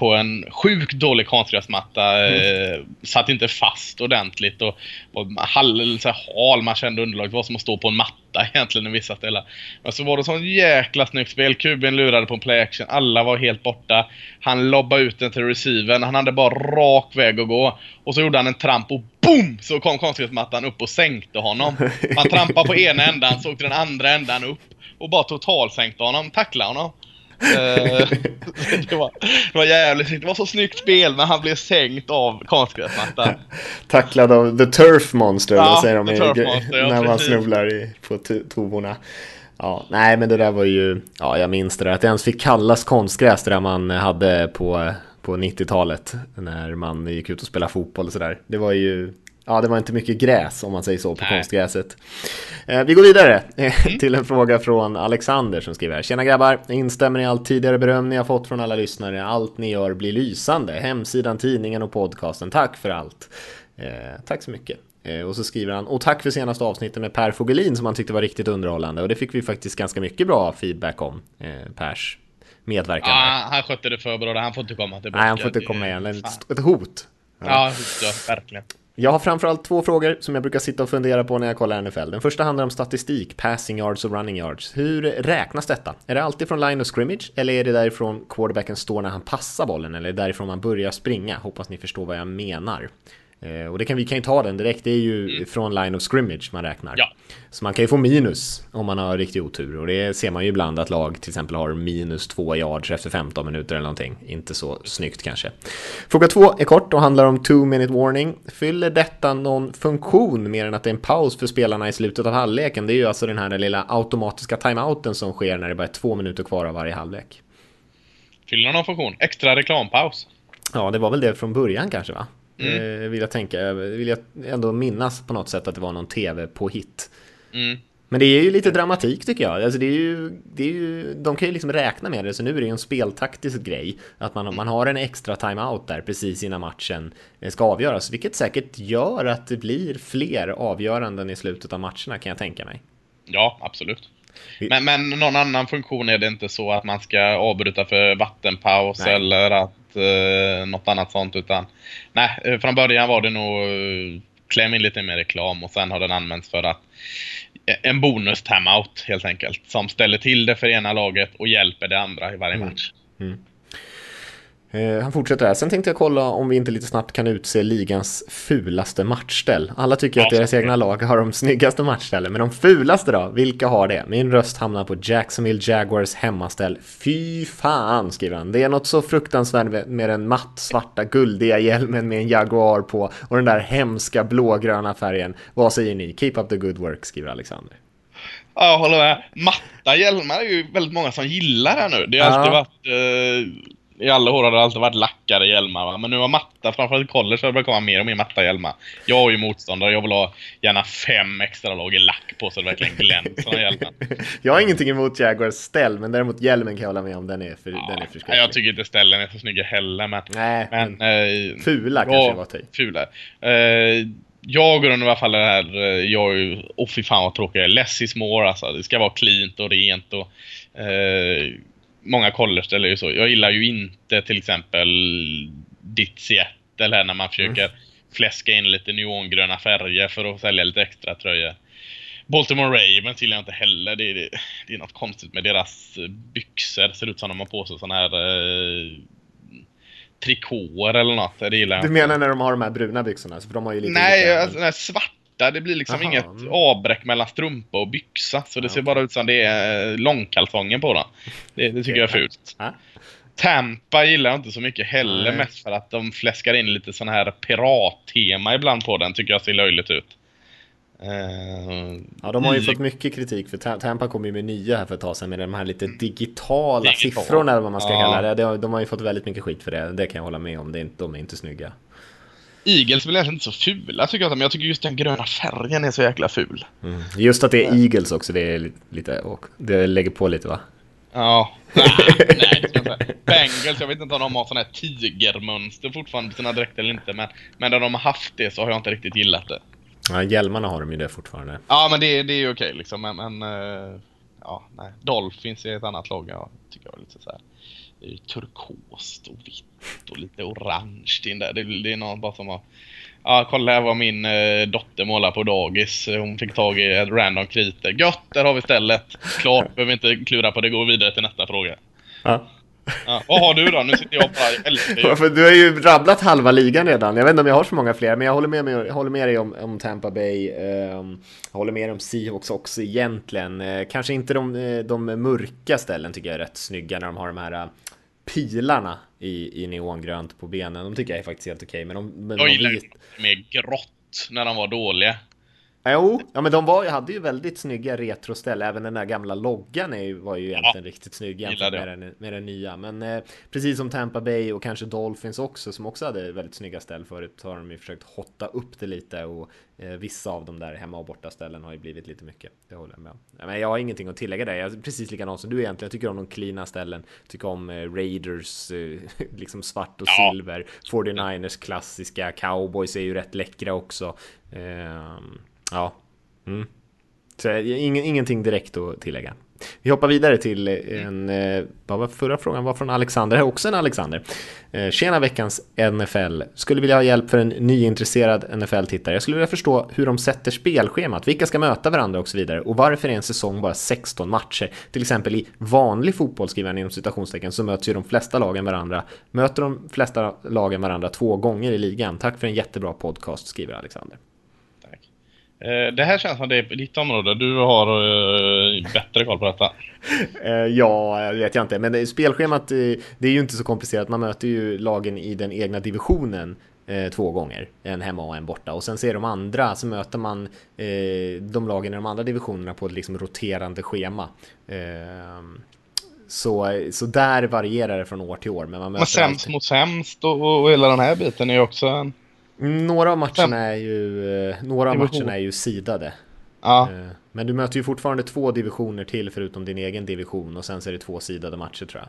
På en sjukt dålig konstgräsmatta. Eh, satt inte fast ordentligt och, och hall, så här, hal. Man kände underlaget. Det var som att stå på en matta egentligen i vissa ställen. Men så var det sån jäkla snyggt spel. Kuben lurade på en play action. Alla var helt borta. Han lobbade ut den till receiven. Han hade bara rak väg att gå. Och så gjorde han en tramp och BOOM! Så kom konstgräsmattan upp och sänkte honom. Han trampade på ena ändan, så åkte den andra ändan upp. Och bara totalsänkte honom. Tacklade honom. Eh, det, var, det var jävligt snyggt. Det var så snyggt spel men han blev sänkt av konstgräsmattan. Tacklad av The Turf Monster, Ja, säger de i- Monster, ja, när man snubblar i, på to- tovorna. Ja, nej men det där var ju, ja jag minns det där, att det ens fick kallas konstgräs det där man hade på, på 90-talet när man gick ut och spelade fotboll och sådär. Det var ju, ja det var inte mycket gräs om man säger så på Nej. konstgräset. Eh, vi går vidare eh, Mm. till en fråga från Alexander som skriver här. Tjena grabbar, jag instämmer i allt tidigare beröm ni har fått från alla lyssnare. Allt ni gör blir lysande. Hemsidan, tidningen och podcasten. Tack för allt. Eh, tack så mycket. Eh, och så skriver han, och tack för senaste avsnittet med Per Fogelin som han tyckte var riktigt underhållande. Och det fick vi faktiskt ganska mycket bra feedback om, eh, Pers medverkan. Ja, han skötte det för bra. Han får inte komma tillbaka. Nej, han får inte komma igen. Ett hot. Ja, ja, verkligen. Jag har framförallt två frågor som jag brukar sitta och fundera på när jag kollar NFL. Den första handlar om statistik, passing yards och running yards. Hur räknas detta? Är det alltid från line of scrimmage eller är det därifrån quarterbacken står när han passar bollen eller är det därifrån man börjar springa? Hoppas ni förstår vad jag menar. Eh, och det kan, vi kan ju ta den direkt, det är ju från line of scrimmage man räknar. Ja. Så man kan ju få minus om man har riktig otur och det ser man ju ibland att lag till exempel har minus två yards efter 15 minuter eller någonting. Inte så snyggt kanske. Fråga två är kort och handlar om two minute warning. Fyller detta någon funktion mer än att det är en paus för spelarna i slutet av halvleken? Det är ju alltså den här lilla automatiska timeouten som sker när det bara är två minuter kvar av varje halvlek. Fyller någon funktion? Extra reklampaus. Ja, det var väl det från början kanske va? Eh, vill jag tänka, vill jag ändå minnas på något sätt att det var någon tv på hit. Mm. Men det är ju lite dramatik tycker jag. Alltså det är ju, det är ju, de kan ju liksom räkna med det, så nu är det ju en speltaktisk grej. Att man, man har en extra timeout där precis innan matchen ska avgöras. Vilket säkert gör att det blir fler avgöranden i slutet av matcherna kan jag tänka mig. Ja, absolut. Men, men någon annan funktion är det inte så att man ska avbryta för vattenpaus Nej. eller att eh, något annat sånt utan nej, eh, från början var det nog eh, kläm in lite mer reklam och sen har den använts för att en bonus timeout helt enkelt som ställer till det för ena laget och hjälper det andra i varje Mm. match. Eh, han fortsätter här. Sen tänkte jag kolla om vi inte lite snabbt kan utse ligans fulaste matchställ. Alla tycker att deras egna lag har de snyggaste matchställen, men de fulaste då? Vilka har det? Min röst hamnar på Jacksonville Jaguars hemmaställ. Fy fan, skriver han. Det är något så fruktansvärt med den matt svarta guldiga hjälmen med en Jaguar på och den där hemska blågröna färgen. Vad säger ni? Keep up the good work, skriver Alexander. Ja, jag håller med. Matta hjälmar är ju väldigt många som gillar här nu. Det har Ja. alltid varit... Eh, I alla år har det alltid varit lackade hjälmar va? Men nu har matta, framförallt i college, det börjat komma mer och mer matta hjälmar. Jag är ju motståndare. Jag vill ha gärna fem extra lager lack på så det verkligen glänser hjälmen. Jag har ingenting emot Jaguars ställ, men däremot hjälmen kan jag hålla med om. Den är, för, den är Ja, förskräcklig. jag tycker inte ställen är så snygga heller, men... Nej, men, men eh, fula kanske ja, var i. Fula. Eh, jag går under i alla fall det här, eh, jag är ju, åh fy fan vad tråkigt jag är. Less is more alltså. Det ska vara cleant och rent och eh, många college är ju så. Jag gillar ju inte till exempel ditt Seattle här när man försöker fläska in lite neongröna färger för att sälja lite extra tröjor. Baltimore Ravens gillar jag inte heller. Det är, det, det är något konstigt med deras byxor. Ser ut som de har på sig såna här eh, trikåer eller något. Det gillar jag Du inte. menar när de har de här bruna byxorna? För de har ju lite Nej, olika- alltså den svarta. Det blir liksom Jaha, inget mm. avbräck mellan strumpa och byxa. Så det ser bara ut som det är eh, långkalsonger på dem. Det, det tycker jag är fult. Ja. Tampa gillar jag inte så mycket heller. Nej. Mest för att de fläskar in lite sån här pirattema ibland på den. Tycker jag ser löjligt ut. Eh, Ja, de har ju fått mycket kritik för Ta- Tampa kom ju med nya här för ett tag sedan med de här lite digitala Digital. siffrorna eller vad man ska Ja. kalla det. De, de har ju fått väldigt mycket skit för det. Det kan jag hålla med om. Det är inte, de är inte snygga. Eagles är väl egentligen inte så fula tycker jag. Men jag tycker just den gröna färgen är så jäkla ful. Just att det är Eagles också, det är li- lite, och det lägger på lite va? Ja. Nej, nej, det ska jag inte. Bengals, jag vet inte om de har sån här tigermönster fortfarande på sina dräkter eller inte. Men, men när de har haft det så har jag inte riktigt gillat det. Ja, hjälmarna har de ju det fortfarande. Ja, men det, det är ju okej liksom. Men, men eh, ja, nej. Dolphins är ett annat lag jag tycker jag är lite så här. Det är turkost och vitt och lite orange in där. Det, det är någon bara som har... Ja, kolla här vad min eh, dotter målar på dagis. Hon fick tag i ett random kriter. Gött, där har vi stället. Klart, behöver inte klura på det. Går vidare till nästa fråga. Ja. Ja, vad har du då? Nu sitter jag bara. För du har ju rabblat halva ligan redan. Jag vet inte om jag har så många fler, men jag håller med, med, jag håller med dig om, om Tampa Bay. ehm, jag håller med dig om Seahawks också egentligen. Eh, kanske inte de, eh, de mörka ställen tycker jag är rätt snygga när de har de här eh, pilarna i, i neongrönt på benen. De tycker jag är faktiskt helt okej. men de, men Jag de gillar vit- mer grått när de var dåliga. Jo, ja men de var, hade ju väldigt snygga retroställ. Även den där gamla loggan är var ju egentligen riktigt snygg jämfört med den, med den nya. Men eh, precis som Tampa Bay och kanske Dolphins också, som också hade väldigt snygga ställ förut, har de ju försökt hotta upp det lite och eh, vissa av de där hemma och borta ställen har ju blivit lite mycket. Det håller jag med om. Ja, men jag har ingenting att tillägga där. Jag är precis likadan som du egentligen. Jag tycker om de cleana ställen. Tycker om eh, Raiders, eh, liksom svart och Ja. silver. 49ers klassiska. Cowboys är ju rätt läckra också. Ehm, ja, Mm. Så eh, ingen, ingenting direkt att tillägga. Vi hoppar vidare till en, eh, vad var förra frågan var från Alexander, här är också en Alexander. Eh, Tjena veckans NFL, skulle vilja ha hjälp för en nyintresserad NFL-tittare. Jag skulle vilja förstå hur de sätter spelschemat, vilka ska möta varandra och så vidare. Och varför är en säsong bara 16 matcher? Till exempel i vanlig fotboll, skriver han inom citationstecken, så möts ju de flesta lagen varandra. Möter de flesta lagen varandra två gånger i ligan. Tack för en jättebra podcast, skriver Alexander. Eh, Det här känns som det är ditt område. Du har eh, bättre koll på detta. Eh, ja, det vet jag inte. Men spelschemat, det är ju inte så komplicerat. Man möter ju lagen i den egna divisionen eh, två gånger. En hemma och en borta. Och sen ser de andra, så möter man eh, de lagen i de andra divisionerna på ett liksom roterande schema. Eh, så, så där varierar det från år till år. Men man möter Men sämst alltid- mot sämst och, och hela den här biten är ju också en... Några av matcherna är ju, eh, några matcherna är ju sidade. Ja, Eh, Men du möter ju fortfarande två divisioner till förutom din egen division och sen så är det två sidade matcher tror jag.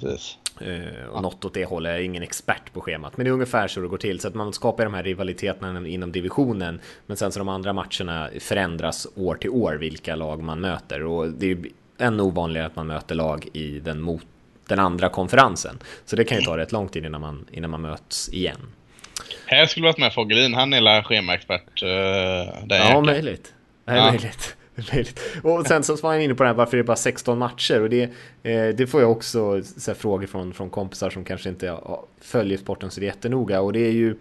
Precis. Eh, och något åt det hållet, jag är ingen expert på schemat. Men det är ungefär så det går till. Så att man skapar de här rivaliteterna inom divisionen. Men sen så de andra matcherna förändras år till år vilka lag man möter. Och det är ju ännu ovanligare att man möter lag i den, mot, den andra konferensen. Så det kan ju ta rätt lång tid innan man, innan man möts igen. Här skulle varit med Fogelin, han är schemaexpert. Uh, ja, möjligt. Det är ja. möjligt. Och sen så var jag inne på det här varför det är bara 16 matcher och det, eh, det får jag också så här, frågor från, från kompisar som kanske inte ja, följer sporten så jättenoga och det är ju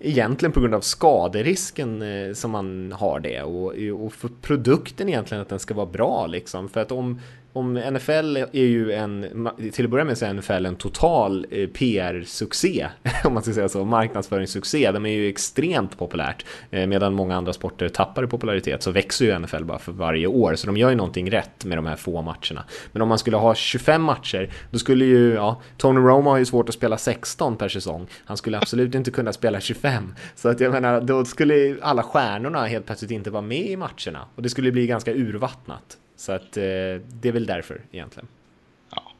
egentligen på grund av skaderisken eh, som man har det och, och för produkten egentligen att den ska vara bra liksom för att om om NFL är ju en, till att börja med så är NFL en total eh, PR-succé, om man ska säga så, marknadsföringssuccé. De är ju extremt populärt, eh, medan många andra sporter tappar i popularitet så växer ju NFL bara för varje år, så de gör ju någonting rätt med de här få matcherna. Men om man skulle ha 25 matcher, då skulle ju, ja, Tony Romo har ju svårt att spela 16 per säsong. Han skulle absolut inte kunna spela 25. Så att jag menar, då skulle alla stjärnorna helt plötsligt inte vara med i matcherna och det skulle bli ganska urvattnat. Så att eh, det är väl därför egentligen.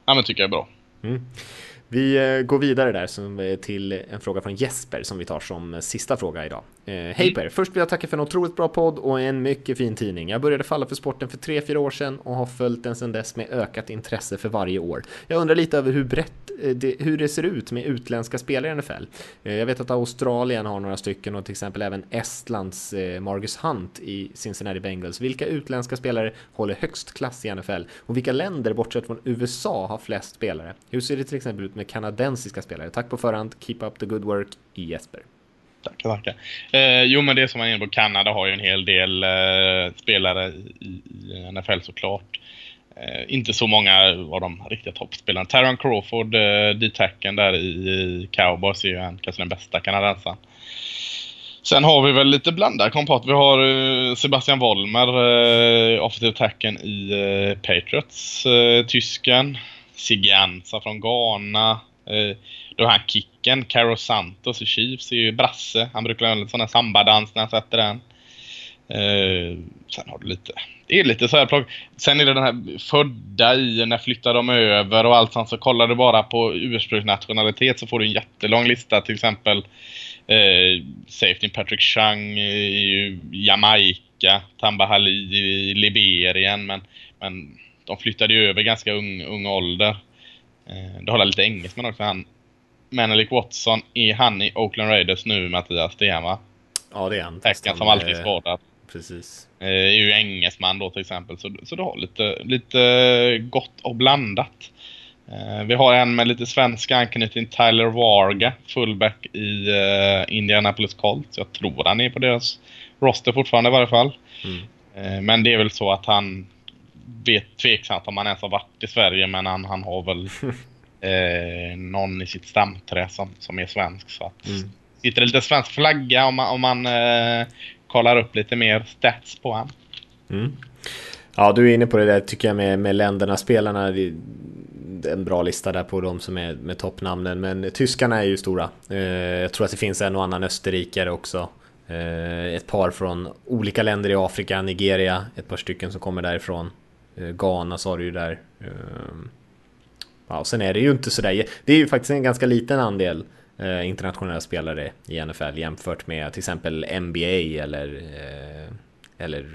Ja, men tycker jag är bra. Mm. Vi eh, går vidare där som, till en fråga från Jesper som vi tar som sista fråga idag. Eh, Hej mm. Per! Först vill jag tacka för en otroligt bra podd och en mycket fin tidning. Jag började falla för sporten för 3-4 år sedan och har följt den sedan dess med ökat intresse för varje år. Jag undrar lite över hur brett eh, det, hur det ser ut med utländska spelare i NFL. Eh, jag vet att Australien har några stycken och till exempel även Estlands eh, Marcus Hunt i Cincinnati Bengals. Vilka utländska spelare håller högst klass i NFL? Och vilka länder, bortsett från USA, har flest spelare? Hur ser det till exempel ut med kanadensiska spelare? Tack på förhand, keep up the good work, i Jesper. Tackar, tackar. Eh, jo, men det som man är inne på, Kanada har ju en hel del eh, spelare i, i NFL såklart. Eh, inte så många av de riktiga toppspelarna. Taron Crawford, eh, D-tacken där i, i Cowboys, är ju en, kanske den bästa kanadensaren. Sen har vi väl lite blandad kompott. Vi har eh, Sebastian Wollmer, eh, offensive tacken i eh, Patriots, eh, tysken. Siganza från Ghana. Eh, då har han kicken. Caro Santos i Chiefs är ju brasse. Han brukar göra en sån här sambadans när han sätter den. Eh, sen har du lite... Det är lite så här plock. Sen är det den här födda i, när flyttar de över och allt sånt. Så kollar du bara på ursprungsnationalitet så får du en jättelång lista. Till exempel eh, Safety Patrick Chung eh, i Jamaica. Tamba Hali i Liberien. Men, men de flyttade ju över ganska ung, ung ålder. Eh, det håller lite engelsmän också. Han Menelik Watson, är han i Oakland Raiders nu Mattias? Det är han va? Ja det är han. Tacken som alltid är skadad. Precis. Eh, är ju engelsman då till exempel. Så, så du har lite, lite gott och blandat. Eh, vi har en med lite svensk anknytning, Tyler Varga, fullback i uh, Indianapolis Colts. Jag tror han är på deras roster fortfarande i varje fall. Mm. Uh, men det är väl så att han vet tveksamt om han ens har varit i Sverige men han, han har väl eh, någon i sitt stamträ som, som är svensk. Så att mm. sitter lite svensk flagga om man, om man eh, kollar upp lite mer stats på honom. Mm. Ja, du är inne på det där tycker jag med, med länderna, spelarna. En bra lista där på de som är med toppnamnen. Men tyskarna är ju stora. Eh, jag tror att det finns en och annan österrikare också. Eh, ett par från olika länder i Afrika, Nigeria, ett par stycken som kommer därifrån. Eh, Ghana sa du ju där. Ja, och sen är det ju inte sådär, det är ju faktiskt en ganska liten andel eh, internationella spelare i NFL jämfört med till exempel NBA eller eh, eller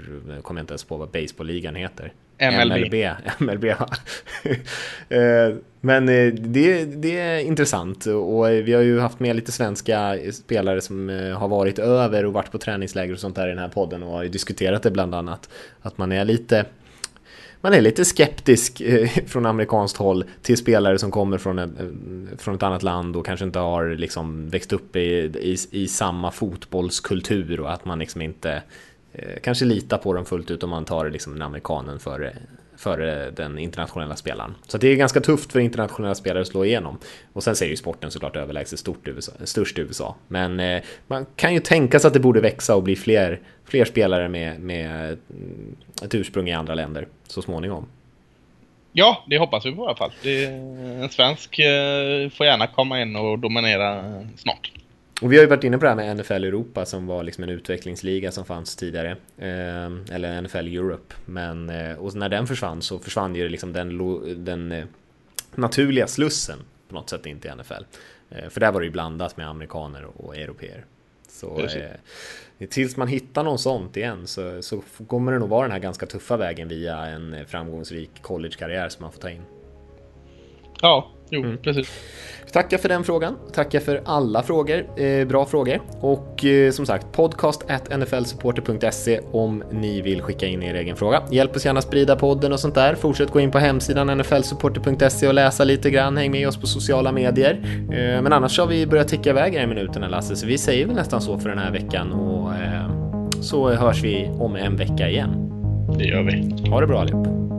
kommer jag inte ens på vad baseballligan heter. MLB. MLB, MLB eh, Men det, det är intressant och vi har ju haft med lite svenska spelare som har varit över och varit på träningsläger och sånt där i den här podden och har ju diskuterat det bland annat. Att man är lite man är lite skeptisk eh, från amerikanskt håll till spelare som kommer från, ett, från ett annat land och kanske inte har liksom växt upp i, i, i samma fotbollskultur och att man liksom inte eh, kanske litar på dem fullt ut om man tar liksom en amerikanen före för den internationella spelaren. Så det är ganska tufft för internationella spelare att slå igenom. Och sen säger ju sporten såklart överlägset stort USA, störst i USA. Men eh, man kan ju tänka sig att det borde växa och bli fler, fler spelare med, med mm, ett ursprung i andra länder så småningom. Ja, det hoppas vi på i alla fall. Det, en svensk eh, får gärna komma in och dominera snart. Och vi har ju varit inne på det här med NFL Europa som var liksom en utvecklingsliga som fanns tidigare. Eh, eller NFL Europe. Men, eh, och när den försvann så försvann ju liksom den, den eh, naturliga slussen på något sätt in till NFL. Eh, för där var det ju blandat med amerikaner och europeer. Så eh, tills man hittar någon sånt igen så, så kommer det nog vara den här ganska tuffa vägen via en framgångsrik collegekarriär som man får ta in. Ja, jo, mm. precis. Tackar för den frågan. Tackar för alla frågor. Eh, bra frågor. Och eh, som sagt, podcast at nflsupporter.se om ni vill skicka in er egen fråga. Hjälp oss gärna sprida podden och sånt där. Fortsätt gå in på hemsidan nflsupporter.se och läsa lite grann. Häng med oss på sociala medier. Eh, men annars har vi börjat ticka iväg här i minuterna Lasse, så vi säger väl nästan så för den här veckan och eh, så hörs vi om en vecka igen. Det gör vi. Ha det bra allihop.